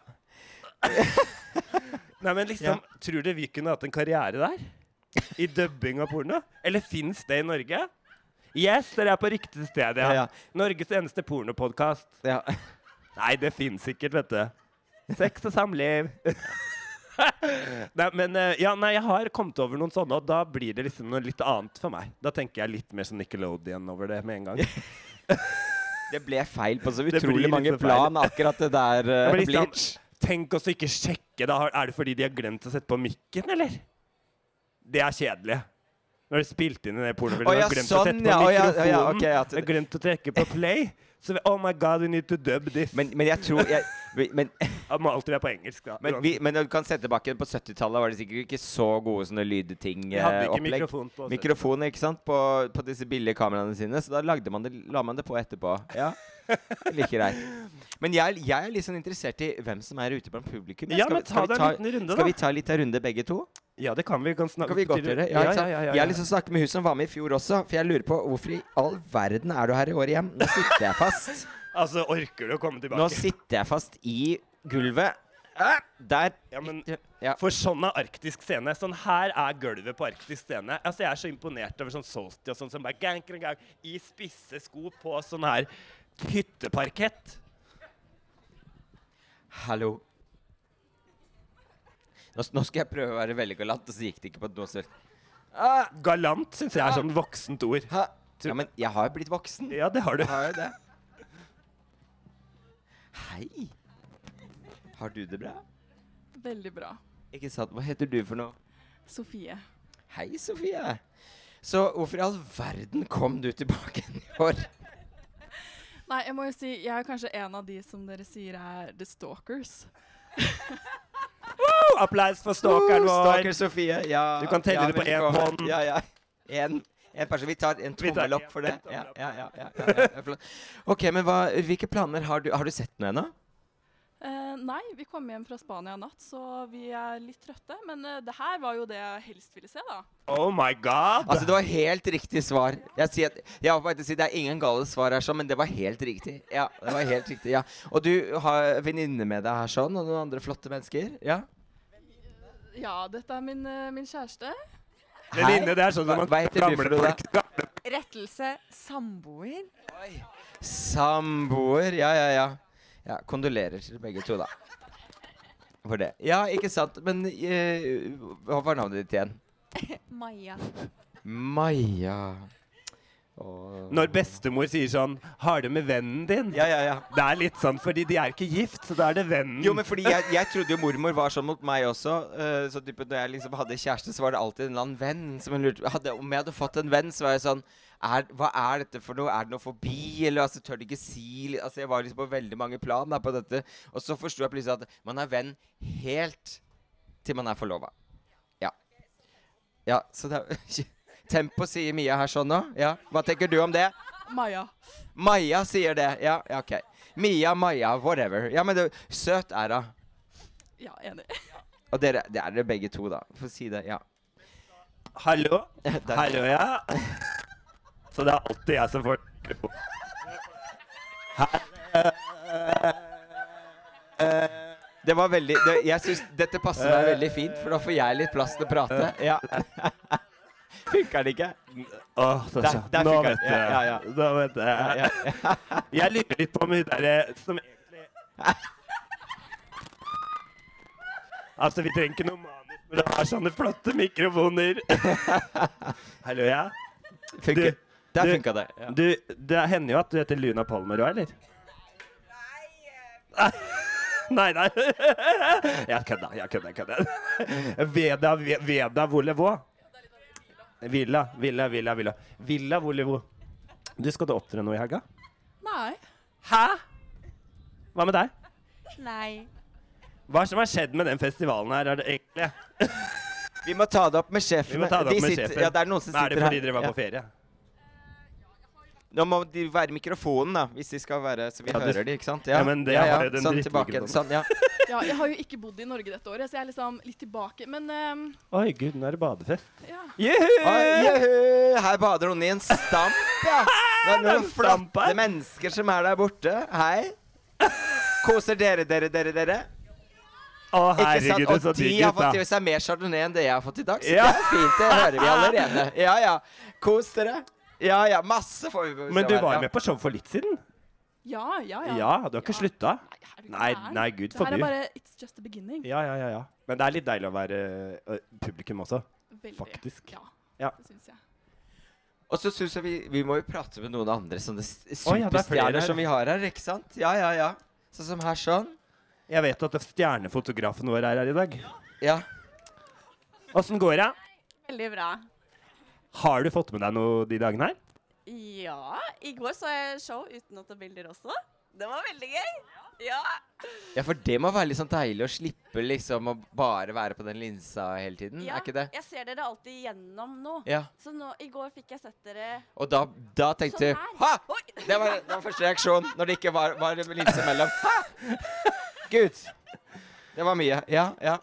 Nei, men liksom, Tror du vi kunne hatt en karriere der? I dubbing av porno? Eller fins det i Norge? Yes, dere er på riktig sted, ja. Ja, ja. Norges eneste pornopodkast. Ja. Nei, det fins sikkert, vet du. Sex og samliv. nei, men eh, ja, nei, jeg har kommet over noen sånne, og da blir det liksom noe litt annet for meg. Da tenker jeg litt mer som Nickelodeon over det med en gang. Det ble feil på så utrolig mange plan, akkurat det der uh, det liksom, tenk oss å ikke sjekke. Da. Er det fordi de har glemt å sette på mikken, eller? Det er kjedelig. Når de spilte inn i det pornofilmen oh, ja, glemt sånn, å sette på ja, ja, mikrofonen. ja, ok, at- De har glemt å trekke på play. Så vi, oh my god, we need to dub this. Men, men jeg tror jeg, vi- men, Det må alltid være på engelsk. da. men, vi, men du kan se tilbake på 70-tallet, var det sikkert ikke så gode sånne lydting. Vi hadde eh, ikke opplegg. mikrofon på. Mikrofoner ikke sant, på, på disse billige kameraene sine, så da lagde man det, la man det på etterpå. Ja, Like greit. Men jeg, jeg er litt sånn interessert i hvem som er ute blant publikum. Ja, Skal men ta deg en liten runde, Skal vi ta litt av runde, begge to? Ja, det kan vi. Kan, Kan vi godt gjøre? Ja, Ja, ja, ja, ja, Jeg har lyst til å snakke med hun som var med i fjor også, for jeg lurer på hvorfor i all verden er du her i år igjen? Nå sitter jeg fast. Altså, orker du å komme tilbake? Nå sitter jeg fast i gulvet. Ah, Der. Ja, men Ja. For sånn er arktisk scene. Sånn her er gulvet på arktisk scene. Altså, Jeg er så imponert over sånn Solsti og sånn som bare gang, gang, gang, i spisse sko på sånn her hytteparkett. Hallo. Nå, nå skal jeg prøve å være veldig galant, og så gikk det ikke på noe selv. Ah, Galant syns jeg er sånn voksent ord. ha. Ja, men jeg har jo blitt voksen. Ja, det har du. Jeg har jo det. Hei. Har du det bra? Veldig bra. Ikke sant? Hva heter du for noe? Sofie. Hei, Sofie. Så hvorfor i all verden kom du tilbake i år? Nei, jeg må jo si jeg er kanskje en av de som dere sier er the stalkers. Oh, applaus for stalkeren vår. Stalker Sofie. Ja, Du kan telle ja, det på én hånd. Ja, ja. En, en person. Vi tar en tommel opp for det. Ja, ja, ja, ja, ja, ja, ja. OK, men hva, hvilke planer har du? Har du sett noe ennå? Eh, Eh, nei, vi kom hjem fra Spania i natt, så vi er litt trøtte. Men uh, det her var jo det jeg helst ville se, da. Oh my god! Altså, det var helt riktig svar. Jeg, sier at, jeg på vei å si Det er ingen gale svar her, sånn, men det var helt riktig. Ja, det var helt riktig, ja. Og du har venninne med deg her sånn, og noen andre flotte mennesker? Ja? Ja, dette er min, eh, min kjæreste. Venninne, det er sånn at Hva- man hva heter du for gamle noe, folk Rettelse samboer. Samboer. Ja, ja, ja. ja. Kondolerer til begge to, da. For det. Ja, ikke sant. Men uh, hva var navnet ditt igjen? Maja. Maja. Åh. Når bestemor sier sånn 'Har du med vennen din?' Ja, ja, ja. Det er litt sånn fordi de er ikke gift, så da er det vennen. Jo, men fordi jeg, jeg trodde jo mormor var sånn mot meg også. Uh, så type, når jeg liksom hadde kjæreste, så var det alltid en eller annen venn som hun lurte hadde, Om jeg hadde fått en venn, så var jeg sånn er, Hva er dette for noe? Er det noe forbi? Eller altså, tør de ikke si Altså, Jeg var liksom på veldig mange plan da, på dette. Og så forsto jeg plutselig at man er venn helt til man er forlova. Ja. Ja, så det er Tempo sier Mia her sånn nå. Ja. Hva tenker du om det? Maja. Maja sier det. Ja, ja, OK. Mia, Maja, whatever. Ja, men det, søt er hun. Ja, enig. Og dere, det er dere begge to, da. Få si det. Ja. Hallo? Hallo, ja. Så det er alltid jeg som får Her Det var veldig det, Jeg syns dette passer meg veldig fint, for da får jeg litt plass til å prate. Ja. Funker det ikke? Åh, Der- der Nå vet jeg. ja, ja. Nå vet jeg. Ja, ja. Jeg lurer litt på om hun derre som egentlig Altså, vi trenger ikke noe manus når du har sånne flotte mikrofoner. Hallo, ja? Funker. Du- Der funka det. Ja. Du, det hender jo at du heter Luna Palmer òg, eller? Nei, nei. Jeg kødda, jeg kødda. jeg kødda. Veda, Ve- Veda Volevo. Villa, Villa, Villa, Villa. Villa Volevo. Du, skal du opptre noe i helga? Nei. Hæ? Hva med deg? Nei. Hva som har skjedd med den festivalen her? Er det egentlig? Vi må ta det opp med sjefen. Vi må ta det opp De med sitter- sjefen. Ja, det er noen som Men er det fordi dere var Ja. på ferie? Nå må de være mikrofonen, da, hvis de skal være Så vi Ja, hører de, ikke sant? Ja, men det har jo den sånn tilbake. Sånn, ja. Ja, jeg har jo ikke bodd i Norge dette året, så jeg er liksom litt tilbake. Men um, Oi, gud, nå er det badefest. ja. Juhu! Juhu, her bader noen i en stamp, ja. Det er noen flotte mennesker som er der borte. Hei. Koser dere, dere, dere, dere? Å, herregud, Og så de digg har fått i seg mer chardonnay enn det jeg har fått i dag. Så Ja. det er fint. Det hører vi allerede. Ja, ja. Kos dere. Ja, ja. Masse får vi Men du var jo med på show for litt siden. Ja, ja, ja. Ja, du har ikke Ja. slutta? Nei, Nei, gud gud Det her er bare It's just the beginning. Ja, ja, ja, ja. Men det er litt deilig å være uh, publikum også, Veldig. faktisk. Ja, Ja. det syns jeg. Og så syns jeg vi, vi må jo prate med noen andre sånne er superstjerner her. som vi har her, ikke sant? Ja, ja, ja. Sånn som her sånn. Jeg vet at stjernefotografen vår er her i dag. Ja. Åssen går det? Veldig bra. Har du fått med deg noe de dagene her? Ja, i går så jeg show uten å ta bilder også. Det var veldig gøy. Ja. ja, for det må være litt sånn deilig å slippe liksom å bare være på den linsa hele tiden. ja. Er ikke det? Jeg ser dere alltid gjennom nå. Ja. Så nå, i går fikk jeg sett dere Og da, da tenkte du sånn. Ha! Det var, det var første reaksjon når det ikke var, var linse mellom. Ha! Gud! Det var mye. Ja, ja.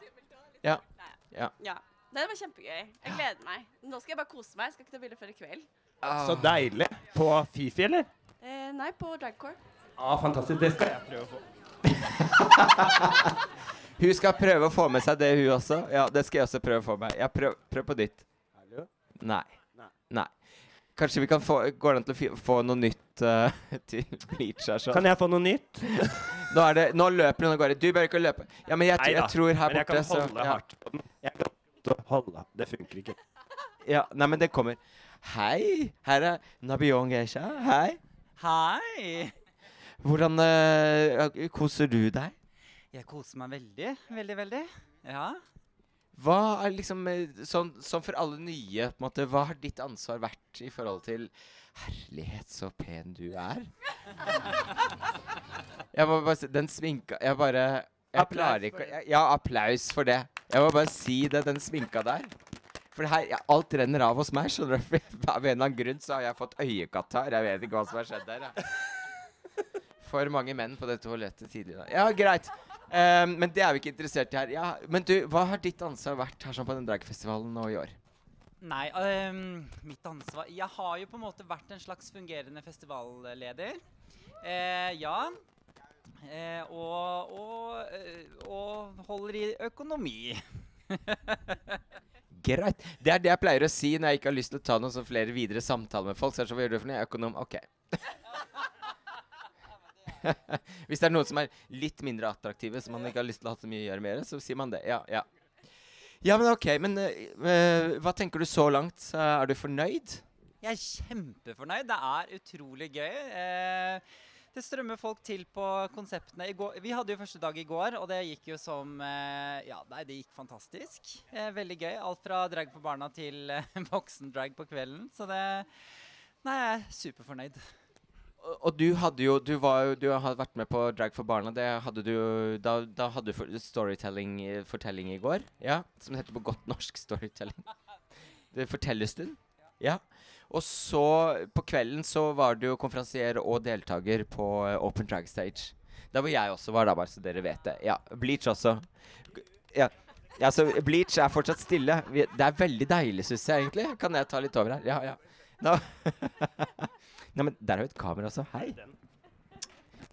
Ja. Ja. Det var kjempegøy. Jeg gleder meg. Nå skal jeg bare kose meg. Jeg skal ikke ta bilder før i kveld. Ah. Så deilig. På Fifi, eller? Eh, nei, på Dragcore. Ah, fantastisk. Det skal jeg prøve å få. Hun skal prøve å få med seg det, hun også. Ja, det skal jeg også prøve å få med. Ja, prøv, prøv på ditt. Hallo? Nei. Nei. Kanskje vi kan få Går det an til å få noe nytt uh, til Bleach her sånn? Kan jeg få noe nytt? Nå, er det, nå løper hun av gårde. Du bør ikke løpe. Ja, men jeg, Nei, jeg tror her Men jeg borte kan så holde ja. hardt på den. Jeg kan holde. Det funker ikke. ja. Nei, men det kommer. Hei! Her er Nabion Geisha. Hei. Hei! Hvordan uh, koser du deg? Jeg koser meg veldig, veldig, veldig. Ja. Hva er liksom eh, sånn, sånn for alle nye, på en måte, hva har ditt ansvar vært i forhold til Herlighet, så pen du er. Jeg må bare si Den sminka Jeg bare Jeg Applaus klarer ikke jeg, Ja, applaus for det. Jeg må bare si det, den sminka der. For her, ja, alt renner av hos meg. skjønner du? Av en eller annen grunn så har jeg fått øyekatarr. Jeg vet ikke hva som har skjedd der. jeg. for mange menn på dette toalettet tidligere. Ja, greit. Um, men det er vi ikke interessert i her. Ja, men du, hva har ditt ansvar vært her sånn på den dragfestivalen nå i år? Nei, um, mitt ansvar Jeg har jo på en måte vært en slags fungerende festivalleder. Uh, ja. Uh, og, og, eh, og holder i økonomi. Greit. Det er det jeg pleier å si når jeg ikke har lyst til å ta noen sånn flere videre samtaler med folk. Så er det sånn, hva gjør du for noe? Økonom. OK. Hvis det er noen som er litt mindre attraktive, som man ikke har lyst til å ha så mye å gjøre med, så sier man det. Ja, ja. Ja, men OK. Men eh, hva tenker du så langt? Er du fornøyd? Jeg er kjempefornøyd. Det er utrolig gøy. Eh, det strømmer folk til på konseptene. I går, vi hadde jo første dag i går, og det gikk jo som eh, Ja, nei, det gikk fantastisk. Eh, veldig gøy. Alt fra drag for barna til eh, voksendrag på kvelden. Så det Nei, jeg er superfornøyd. Og, du hadde jo Du, var jo, du hadde vært med på Drag for barna. Det hadde du Da, da hadde du storytelling-fortelling i går. Ja, Som det heter på godt norsk storytelling. Det er Fortellerstund. Ja. Og så på kvelden så var du jo konferansier og deltaker på eh, Open Drag Stage. Der hvor jeg også var, da, bare så dere vet det. Ja, Bleach også. Ja. ja, så Bleach er fortsatt stille. Det er veldig deilig, syns jeg egentlig. Kan jeg ta litt over her? Ja, ja. Nei, men der har vi et kamera også. Hei.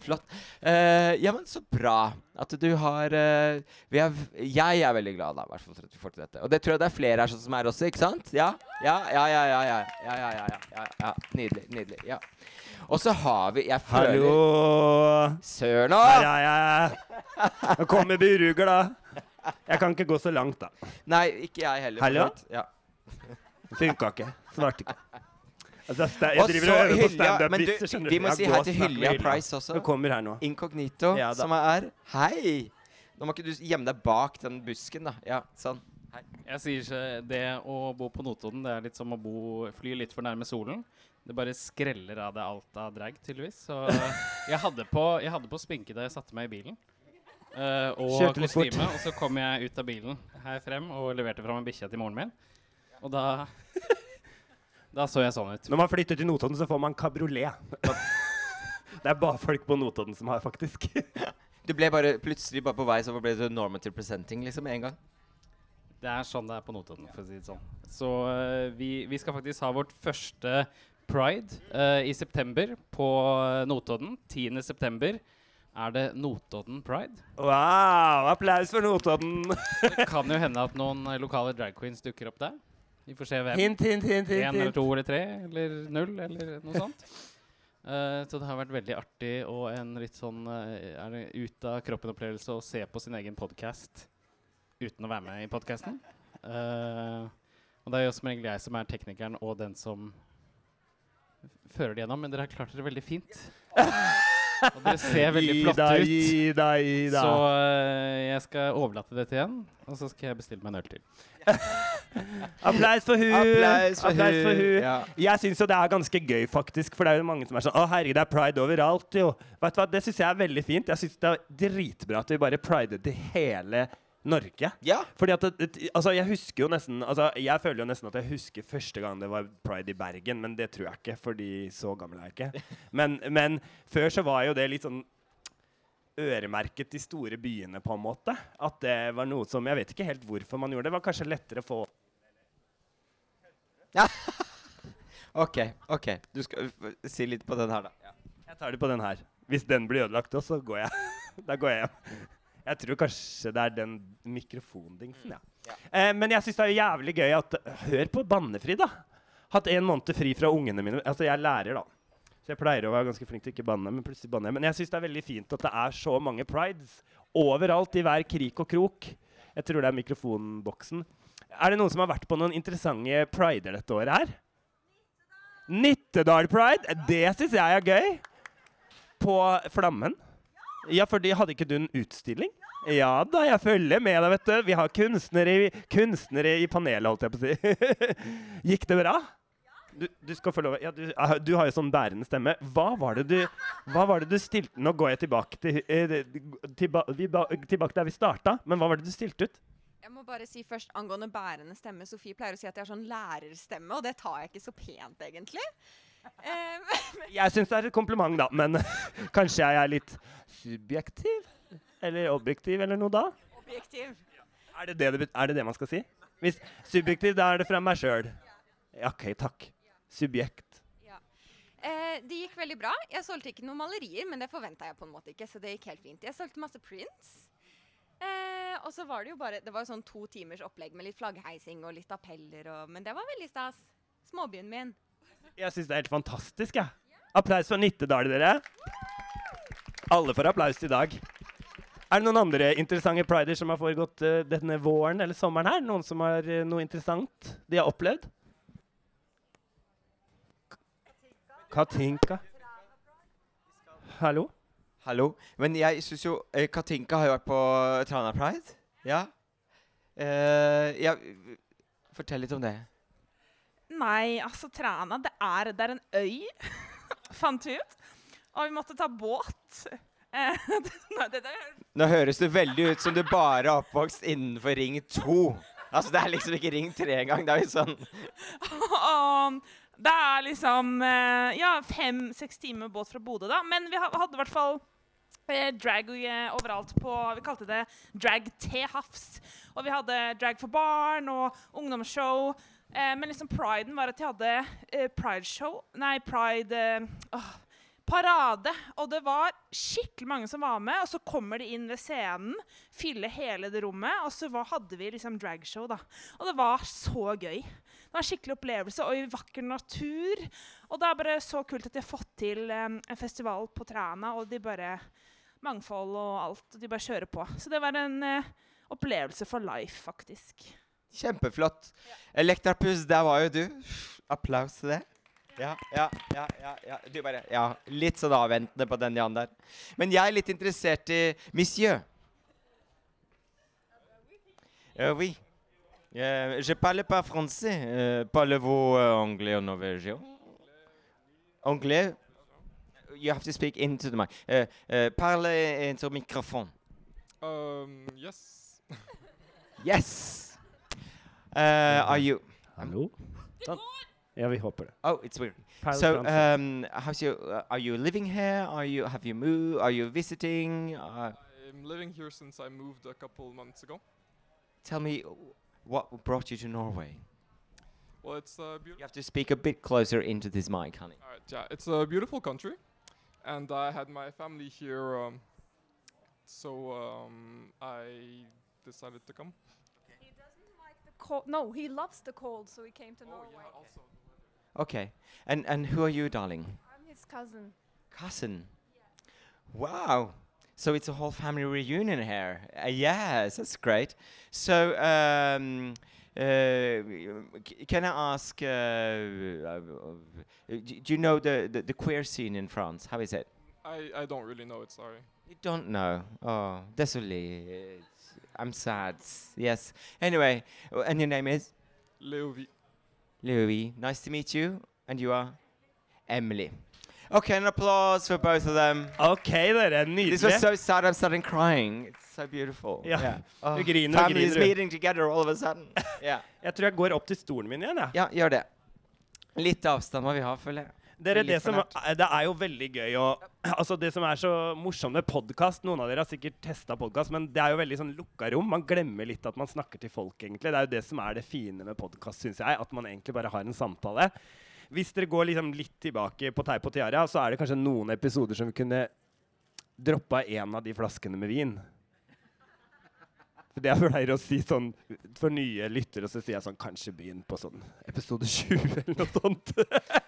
Flott. Uh, ja, men så bra at du har uh, vi er, Jeg er veldig glad da, i hvert fall for at vi får til dette. Og det tror jeg det er flere her sånn som er også, ikke sant? Ja? Ja, ja, ja, ja. ja, ja, ja, ja, ja, ja, ja. Nydelig. Nydelig. ja. Og så har vi Jeg føler Hallo! Søren nå! Her er jeg. Nå kommer Buruger, da. Jeg kan ikke gå så langt, da. Nei, ikke jeg heller. Hallo? Ja. Funka ikke. Svarte ikke. Altså, jeg driver og øver på standup-vitser, vi må si hei til Hylja. Price også. Hun kommer her nå. Inkognito, Ja, som er Hei! Nå må ikke du gjemme deg bak den busken, da. Ja, sånn. Jeg sier ikke det å bo på Notodden det er litt som å bo, fly litt for nærme solen. Det bare skreller av deg alt av drag, tydeligvis. Så jeg hadde på, jeg hadde på sminke da jeg satte meg i bilen. Uh, og Kjørte litt fort. kostyme. Og så kom jeg ut av bilen her frem og leverte fram en bikkje til moren min. Og da Da så jeg sånn ut. Når man flytter til Notodden, så får man kabriolet. Det er bare folk på Notodden som har, faktisk. Du ble bare plutselig bare på vei, så ble du normative presenting liksom med en gang. Det er sånn det er på Notodden, for å si det sånn. Så uh, vi, vi skal faktisk ha vårt første pride uh, i september på eh, Notodden. 10. september er det Notodden pride. Wow! Applaus for Notodden! Det kan jo hende at noen lokale drag queens dukker opp der. Vi får se hvem. Hint, hint, hint. Én hint, eller to eller tre eller null eller noe sånt. Uh, så det har vært veldig artig og en litt sånn uh, er det ut av kroppen-opplevelse å se på sin egen podkast uten å være med i podkasten. og det er jo som regel jeg som er teknikeren og den som fører det gjennom, men dere har klart dere veldig fint. Og det ser veldig flott Ida, ut. Ida, Ida. Så eh, jeg skal overlate dette igjen, og så skal jeg bestille meg en øl til. Applaus for hun! Applaus for Applaus for hun. Ja. Jeg syns jo det er ganske gøy, faktisk. For det er jo mange som er sånn Å, herregud, det er pride overalt, jo. Vet du hva, Det syns jeg er veldig fint. Jeg syns det er dritbra at vi bare prider til hele Norge. ja. Fordi at altså Jeg husker jo nesten Altså Jeg føler jo nesten at jeg husker første gang det var pride i Bergen, men det tror jeg ikke, fordi så gammel er jeg ikke. Men, men før så var jo det litt sånn øremerket de store byene, på en måte. At det var noe som Jeg vet ikke helt hvorfor man gjorde det. Det var kanskje lettere å få ja. OK. ok. Du skal si litt på den her, da. Ja. Jeg tar det på den her. Hvis den blir ødelagt også, så går jeg. da går jeg hjem. Jeg tror kanskje det er den mikrofondingsen, ja. Ja. Eh, men jeg syns det er jævlig gøy at Hør på Bannefri, da. Hatt en måned fri fra ungene mine. Altså, jeg er lærer, da. Så jeg pleier å være ganske flink til ikke banne, men plutselig banner jeg. Men jeg syns det er veldig fint at det er så mange prides overalt i hver krik og krok. Jeg tror det er mikrofonboksen. Er det noen som har vært på noen interessante prider dette året her? Nittedal Pride. Det syns jeg er gøy. På Flammen. Ja, fordi hadde ikke du en utstilling? Ja da, jeg følger med deg, vet du. Vi har kunstnere i, kunstnere i panelet, holdt jeg på å si. Gikk det bra? Du, du skal få lov ja, du, du har jo sånn bærende stemme. Hva var det du, var det du stilte Nå går jeg tilbake til eh, tilba, tilbake der vi starta, men hva var det du stilte ut? Jeg må bare si først angående bærende stemme. Sofie pleier å si at jeg har sånn lærerstemme, og det tar jeg ikke så pent, egentlig. Jeg syns det er et kompliment, da, men kanskje jeg er litt subjektiv? Eller objektiv, eller noe da? objektiv. Er det det, det, er det det man skal si? Hvis subjektiv, da er det fra meg sjøl. Ja, OK, takk. Subjekt. Eh, det gikk veldig bra. Jeg solgte ikke noen malerier, men det forventa jeg på en måte ikke. så det gikk helt fint. Jeg solgte masse prints. Eh, og så var det jo bare Det var jo sånn to timers opplegg med litt flaggheising og litt appeller og Men det var veldig stas. Småbyen min. Jeg syns det er helt fantastisk, jeg. Applaus for Nittedal, dere. Alle får applaus i dag. Er det noen andre interessante prider som har foregått uh, denne våren eller sommeren her? Noen som har uh, noe interessant de har opplevd? Katinka? Hallo? Hallo. Men jeg syns jo eh, Katinka har jo vært på Trana Pride. Ja. Eh, ja. Fortell litt om det. Nei, altså Træna, det er, det er en øy, fant vi ut. Og vi måtte ta båt. Eh, Nå høres det veldig ut som du bare er oppvokst innenfor Ring 2. Altså, det er liksom ikke Ring 3 engang. Det er jo sånn det er liksom eh, ja, fem-seks timer båt fra Bodø, da. Men vi hadde i hvert fall eh, drag overalt på Vi kalte det drag til havs. Og vi hadde drag for barn og ungdomsshow. Eh, men liksom priden var at de hadde eh, prideshow Nei, pride eh, åh, Parade. Og det var skikkelig mange som var med. Og så kommer de inn ved scenen, fyller hele det rommet, og så hadde vi liksom dragshow, da. Og det var så gøy. Det var en skikkelig opplevelse og i vakker natur. Og det er bare så kult at de har fått til eh, en festival på Træna, og de bare Mangfold og alt. Og de bare kjører på. Så det var en eh, opplevelse for life, faktisk. Kjempeflott. Elektrapus, der var jo du. Applaus til det. Ja, ja, ja, ja, ja. Du bare Ja, litt sånn avventende på den Jan der. Men jeg er litt interessert i Monsieur. Euh, oui. Euh, je parle pas français. Euh, Parlez-vous euh, anglais ou norvégien? Anglais? You have to speak into the mic. Uh, uh, parle into microphone. Um, yes. Yes! Uh, are you Hallo? Sånn. Ja, vi håper det. Oh, it's weird. Perle So, Fransen. um, how's your? Uh, are you living here? Are you? Have you moved? Are you visiting? Uh, I'm living here since I moved a couple months ago. tell me, uh, what brought you to Norway? Well, it's a You beautiful. have to speak a bit closer into this mic, honey. Alright, yeah, it's a beautiful country, and I had my family here, um, so um, I decided to come. He doesn't like the cold. No, he loves the cold, so he came to Oh yeah, also. Okay, and and who are you, darling? I'm his cousin. Cousin. Wow. So it's a whole family reunion here. Uh, yes, that's great. So, um, uh, can I ask? Uh, uh, do you know the, the the queer scene in France? How is it? I I don't really know it. Sorry. You don't know. Oh, désolé. I'm sad. Yes. Anyway, and your name is Leovi. Louis. Nice to meet you. And you are Emily. Okay, an applause for both of them. OK, dere. This was so sad. I'm starting crying. It's so beautiful. Yeah. Oh, Du griner og griner, du. meeting together all of a sudden. yeah. Jeg tror jeg går opp til stolen min igjen, jeg. Ja, gjør det. Litt avstand må vi ha, føler jeg. Dere, det, som, det er jo veldig gøy å Altså Det som er så morsomt med podkast Noen av dere har sikkert testa podkast, men det er jo veldig sånn lukka rom. Man glemmer litt at man snakker til folk, egentlig. Det er jo det som er det fine med podkast, syns jeg. At man egentlig bare har en samtale. Hvis dere går liksom litt tilbake på Teip og Tiara, så er det kanskje noen episoder som vi kunne droppa en av de flaskene med vin. For det jeg pleier å si sånn for nye lyttere, så sier jeg sånn Kanskje begynn på sånn episode 20 eller noe sånt.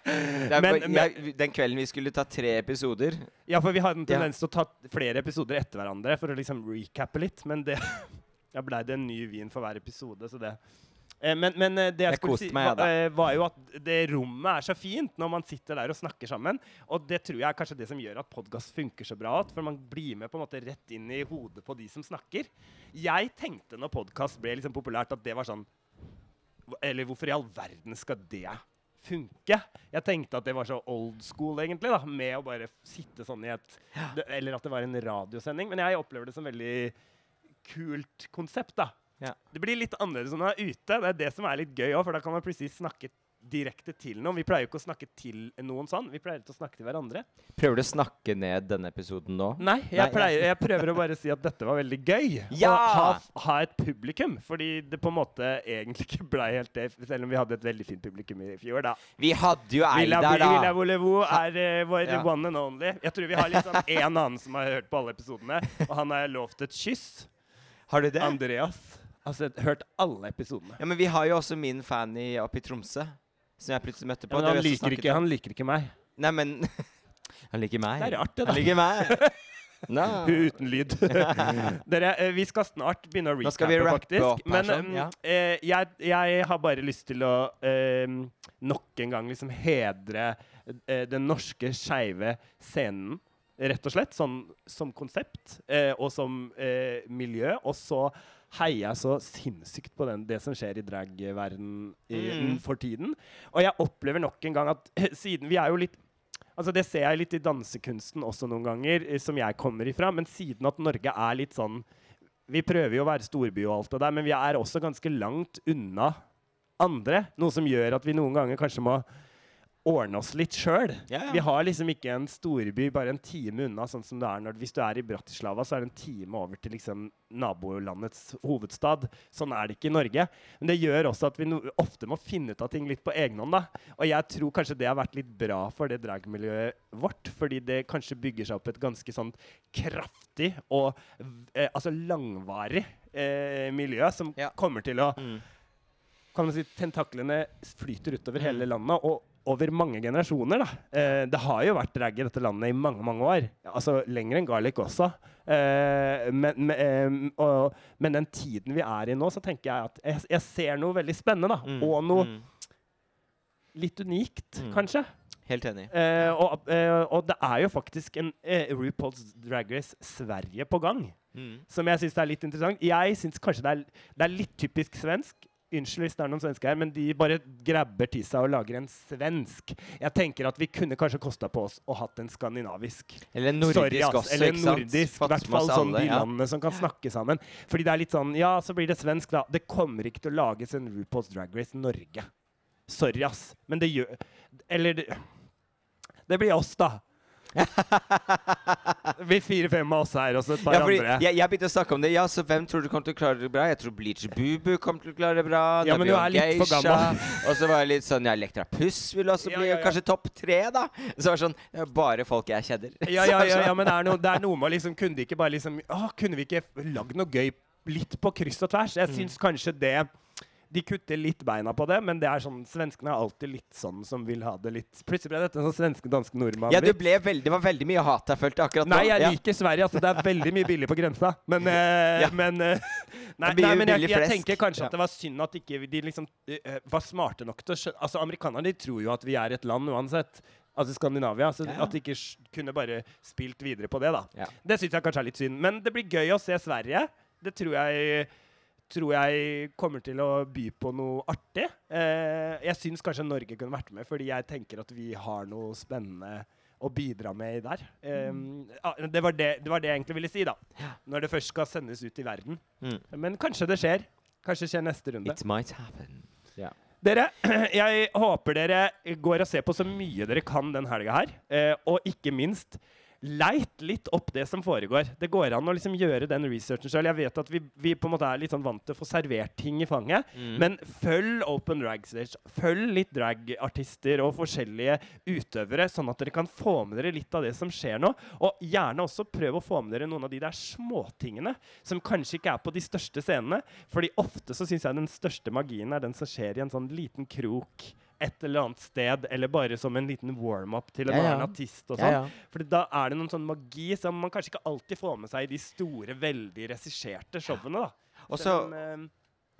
Men- bare- men- jeg, den kvelden vi skulle ta tre episoder Ja, for vi har en tendens til å ta flere episoder etter hverandre for å liksom recappe litt, men det Ja, blei det en ny vin for hver episode, så det Men, men eh, det jeg, Jeg skulle si, meg, var, eh, var jo at det rommet er så fint når man sitter der og snakker sammen. Og det tror jeg er kanskje det som gjør at podkast funker så bra. For man blir med på en måte rett inn i hodet på de som snakker. Jeg tenkte når podkast ble liksom populært, at det var sånn Eller hvorfor i all verden skal det funke? Jeg tenkte at det var så old school, egentlig, da, med å bare sitte sånn i et Eller at det var en radiosending. Men jeg opplever det som veldig kult konsept, da. Ja. Det blir litt annerledes når man er ute. Det er det som er litt gøy òg, for da kan man plutselig snakke direkte til noen. Vi pleier jo ikke å snakke til noen sånn. Vi pleier til å snakke til hverandre. Prøver du å snakke ned denne episoden nå? Nei, jeg, Nei, pleier, jeg prøver å bare si at dette var veldig gøy. Ja! Og ha, ha et publikum. Fordi det på en måte egentlig ikke blei helt det, selv om vi hadde et veldig fint publikum i fjor, da. Vi hadde jo ei der, da. Villa. Volevo er uh, vår Ja. one and only. Jeg tror vi har liksom en annen som har hørt på alle episodene, og han har lovt et kyss. Har du det? Andreas. Altså, hørt alle episodene. Ja, men vi har jo også min fan i, oppe i Tromsø. Som jeg plutselig møtte på. Ja, men Det han, liker ikke, han liker ikke meg. Nei, men Han liker meg. Det er rart, det, da. Han liker meg. No. Uten lyd. Dere, eh, vi skal snart begynne å recappe, faktisk. opp Men sånn, ja. eh, jeg, jeg har bare lyst til å eh, nok en gang liksom hedre eh, den norske skeive scenen. Rett og slett, sånn som konsept eh, og som eh, miljø. Og så heier så sinnssykt på den, det som skjer i dragverden Mm. for tiden. Og jeg opplever nok en gang at siden Vi er jo litt Altså Det ser jeg litt i dansekunsten også noen ganger, eh, som jeg kommer ifra. Men siden at Norge er litt sånn Vi prøver jo å være storby og alt det der, men vi er også ganske langt unna andre. Noe som gjør at vi noen ganger kanskje må ordne oss litt sjøl. Ja, ja. Vi har liksom ikke en storby bare en time unna, sånn som det er når Hvis du er i Bratislava, så er det en time over til liksom nabolandets hovedstad. Sånn er det ikke i Norge. Men det gjør også at vi no ofte må finne ut av ting litt på egen hånd. da. Og jeg tror kanskje det har vært litt bra for det dragmiljøet vårt, fordi det kanskje bygger seg opp et ganske sånn kraftig og eh, altså langvarig eh, miljø som Ja. kommer til å Mm. kan man si, Tentaklene flyter utover hele landet og over mange generasjoner. da. Eh, det har jo vært drag i dette landet i mange mange år. Altså Lenger enn Garlic også. Eh, men, men, eh, og, men den tiden vi er i nå, så tenker jeg at jeg, jeg ser noe veldig spennende. da. Mm. Og noe Mm. litt unikt, Mm. kanskje. Helt enig. Eh, og, eh, og det er jo faktisk en eh, RuPaul's Drag Race Sverige på gang Mm. som jeg syns er litt interessant. Jeg syns kanskje det er, det er litt typisk svensk. Unnskyld hvis det er noen svensker her, men de bare grabber til seg og lager en svensk. Jeg tenker at vi kunne kanskje kosta på oss å hatt en skandinavisk. Eller en nordisk Sorry, ass. også, Eller en nordisk. I hvert fall sånn de ja. landene som kan snakke sammen. Fordi det er litt sånn Ja, så blir det svensk, da. Det kommer ikke til å lages en RuPaul's Drag Race Norge. Sorry, ass. Men det gjør Eller det, det blir oss, da. det blir fire-fem av oss her, og så et par Ja, fordi andre. jeg, jeg begynte å snakke om det. Ja, så hvem tror du kommer til å klare det bra? Jeg tror Bleach Bubu kommer til å klare det bra. Ja, men du er litt for gammel. Og så var jeg litt sånn Ja, Elektra Puss vil også Ja, bli ja, ja. kanskje topp tre, da. Så var det sånn ja, Bare folk jeg kjenner. Ja, ja, ja, ja, men det er, noe, det er noe med liksom Kunne de ikke bare liksom Å, kunne vi ikke lagd noe gøy litt på kryss og tvers? Mm. Jeg syns kanskje det De kutter litt beina på det, men det er sånn svenskene er alltid litt sånn som vil ha det litt Plutselig ble dette en sånn svenske, danske nordmann. Ja, det, ble veldig, det var veldig mye hat jeg følte akkurat nå. Nei, jeg Ja. liker Sverige. altså Det er veldig mye billig på grensa. Men, eh, Ja. men eh, Nei, nei men jeg, jeg tenker kanskje at det var synd at ikke de liksom uh, var smarte nok til å skjønne Altså, amerikanerne de tror jo at vi er et land uansett. Altså Skandinavia. Så Ja, at de ikke kunne bare spilt videre på det, da. Det syns jeg kanskje er litt synd. Men det blir gøy å se Sverige. Det tror jeg tror jeg kommer til å by på noe artig. Eh, jeg syns kanskje Norge kunne vært med, fordi jeg tenker at vi har noe spennende å bidra med der. Eh, ah, det, var det, det var det jeg egentlig ville si, da. Når det først skal sendes ut i verden. Mm. Men kanskje det skjer. Kanskje det skjer neste runde. It might happen. Yeah. Dere, jeg håper dere går og ser på så mye dere kan den helga her. Eh, og ikke minst leit litt opp det som foregår. Det går an å liksom gjøre den researchen sjøl. Jeg vet at vi, vi på en måte er litt sånn vant til å få servert ting i fanget. Mm. Men følg Open Drag Stage. Følg litt dragartister og forskjellige utøvere, sånn at dere kan få med dere litt av det som skjer nå. Og gjerne også prøv å få med dere noen av de der småtingene som kanskje ikke er på de største scenene. Fordi ofte så syns jeg den største magien er den som skjer i en sånn liten krok et eller annet sted, eller bare som en liten warm-up til en Ja, ja. annen artist. og sånn. ja. Fordi da er det noen sånn magi som man kanskje ikke alltid får med seg i de store, veldig regisserte showene. da. Og som, eh,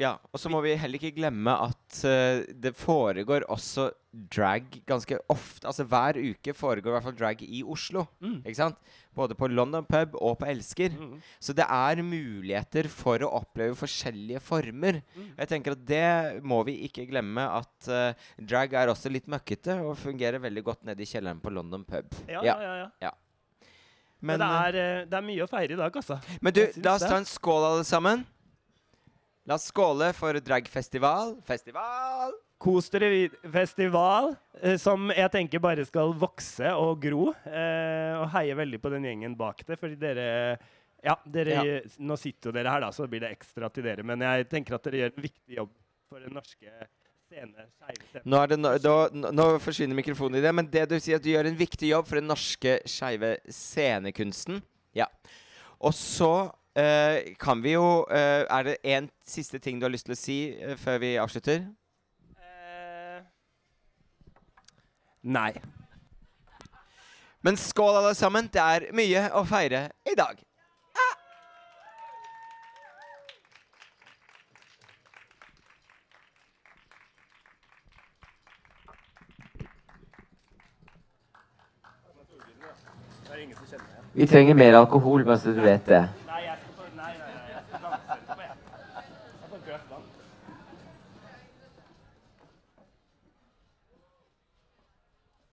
Ja, og så må vi heller ikke glemme at uh, det foregår også drag ganske ofte. Altså hver uke foregår i hvert fall drag i Oslo. Mm. Ikke sant? Både på London Pub og på Elsker. mm. Så det er muligheter for å oppleve forskjellige former. Mm. Jeg tenker at det må vi ikke glemme at uh, drag er også litt møkkete og fungerer veldig godt nede i kjelleren på London Pub. Ja, ja, ja. ja. Men, Men, det, eh, er, det er mye å feire i dag, altså. men du, la oss ta en skål, alle sammen. La oss skåle for dragfestival. Festival! Kos dere vid- festival, eh, som jeg tenker bare skal vokse og gro. Eh, og heier veldig på den gjengen bak det, fordi dere Ja, dere, nå sitter jo dere her, da, så blir det ekstra til dere. Men jeg tenker at dere gjør en viktig jobb for den norske scene. Nå, det no, da, nå forsvinner mikrofonen i det, men det du sier at du gjør en viktig jobb for den norske skeive scenekunsten. Ja. Og så eh, kan vi jo uh, Er det en siste ting du har lyst til å si uh, før vi avslutter? Eh, nei. Men skål, alle sammen. Det er mye å feire i dag. Meg. Vi trenger mer alkohol, bare så du vet det.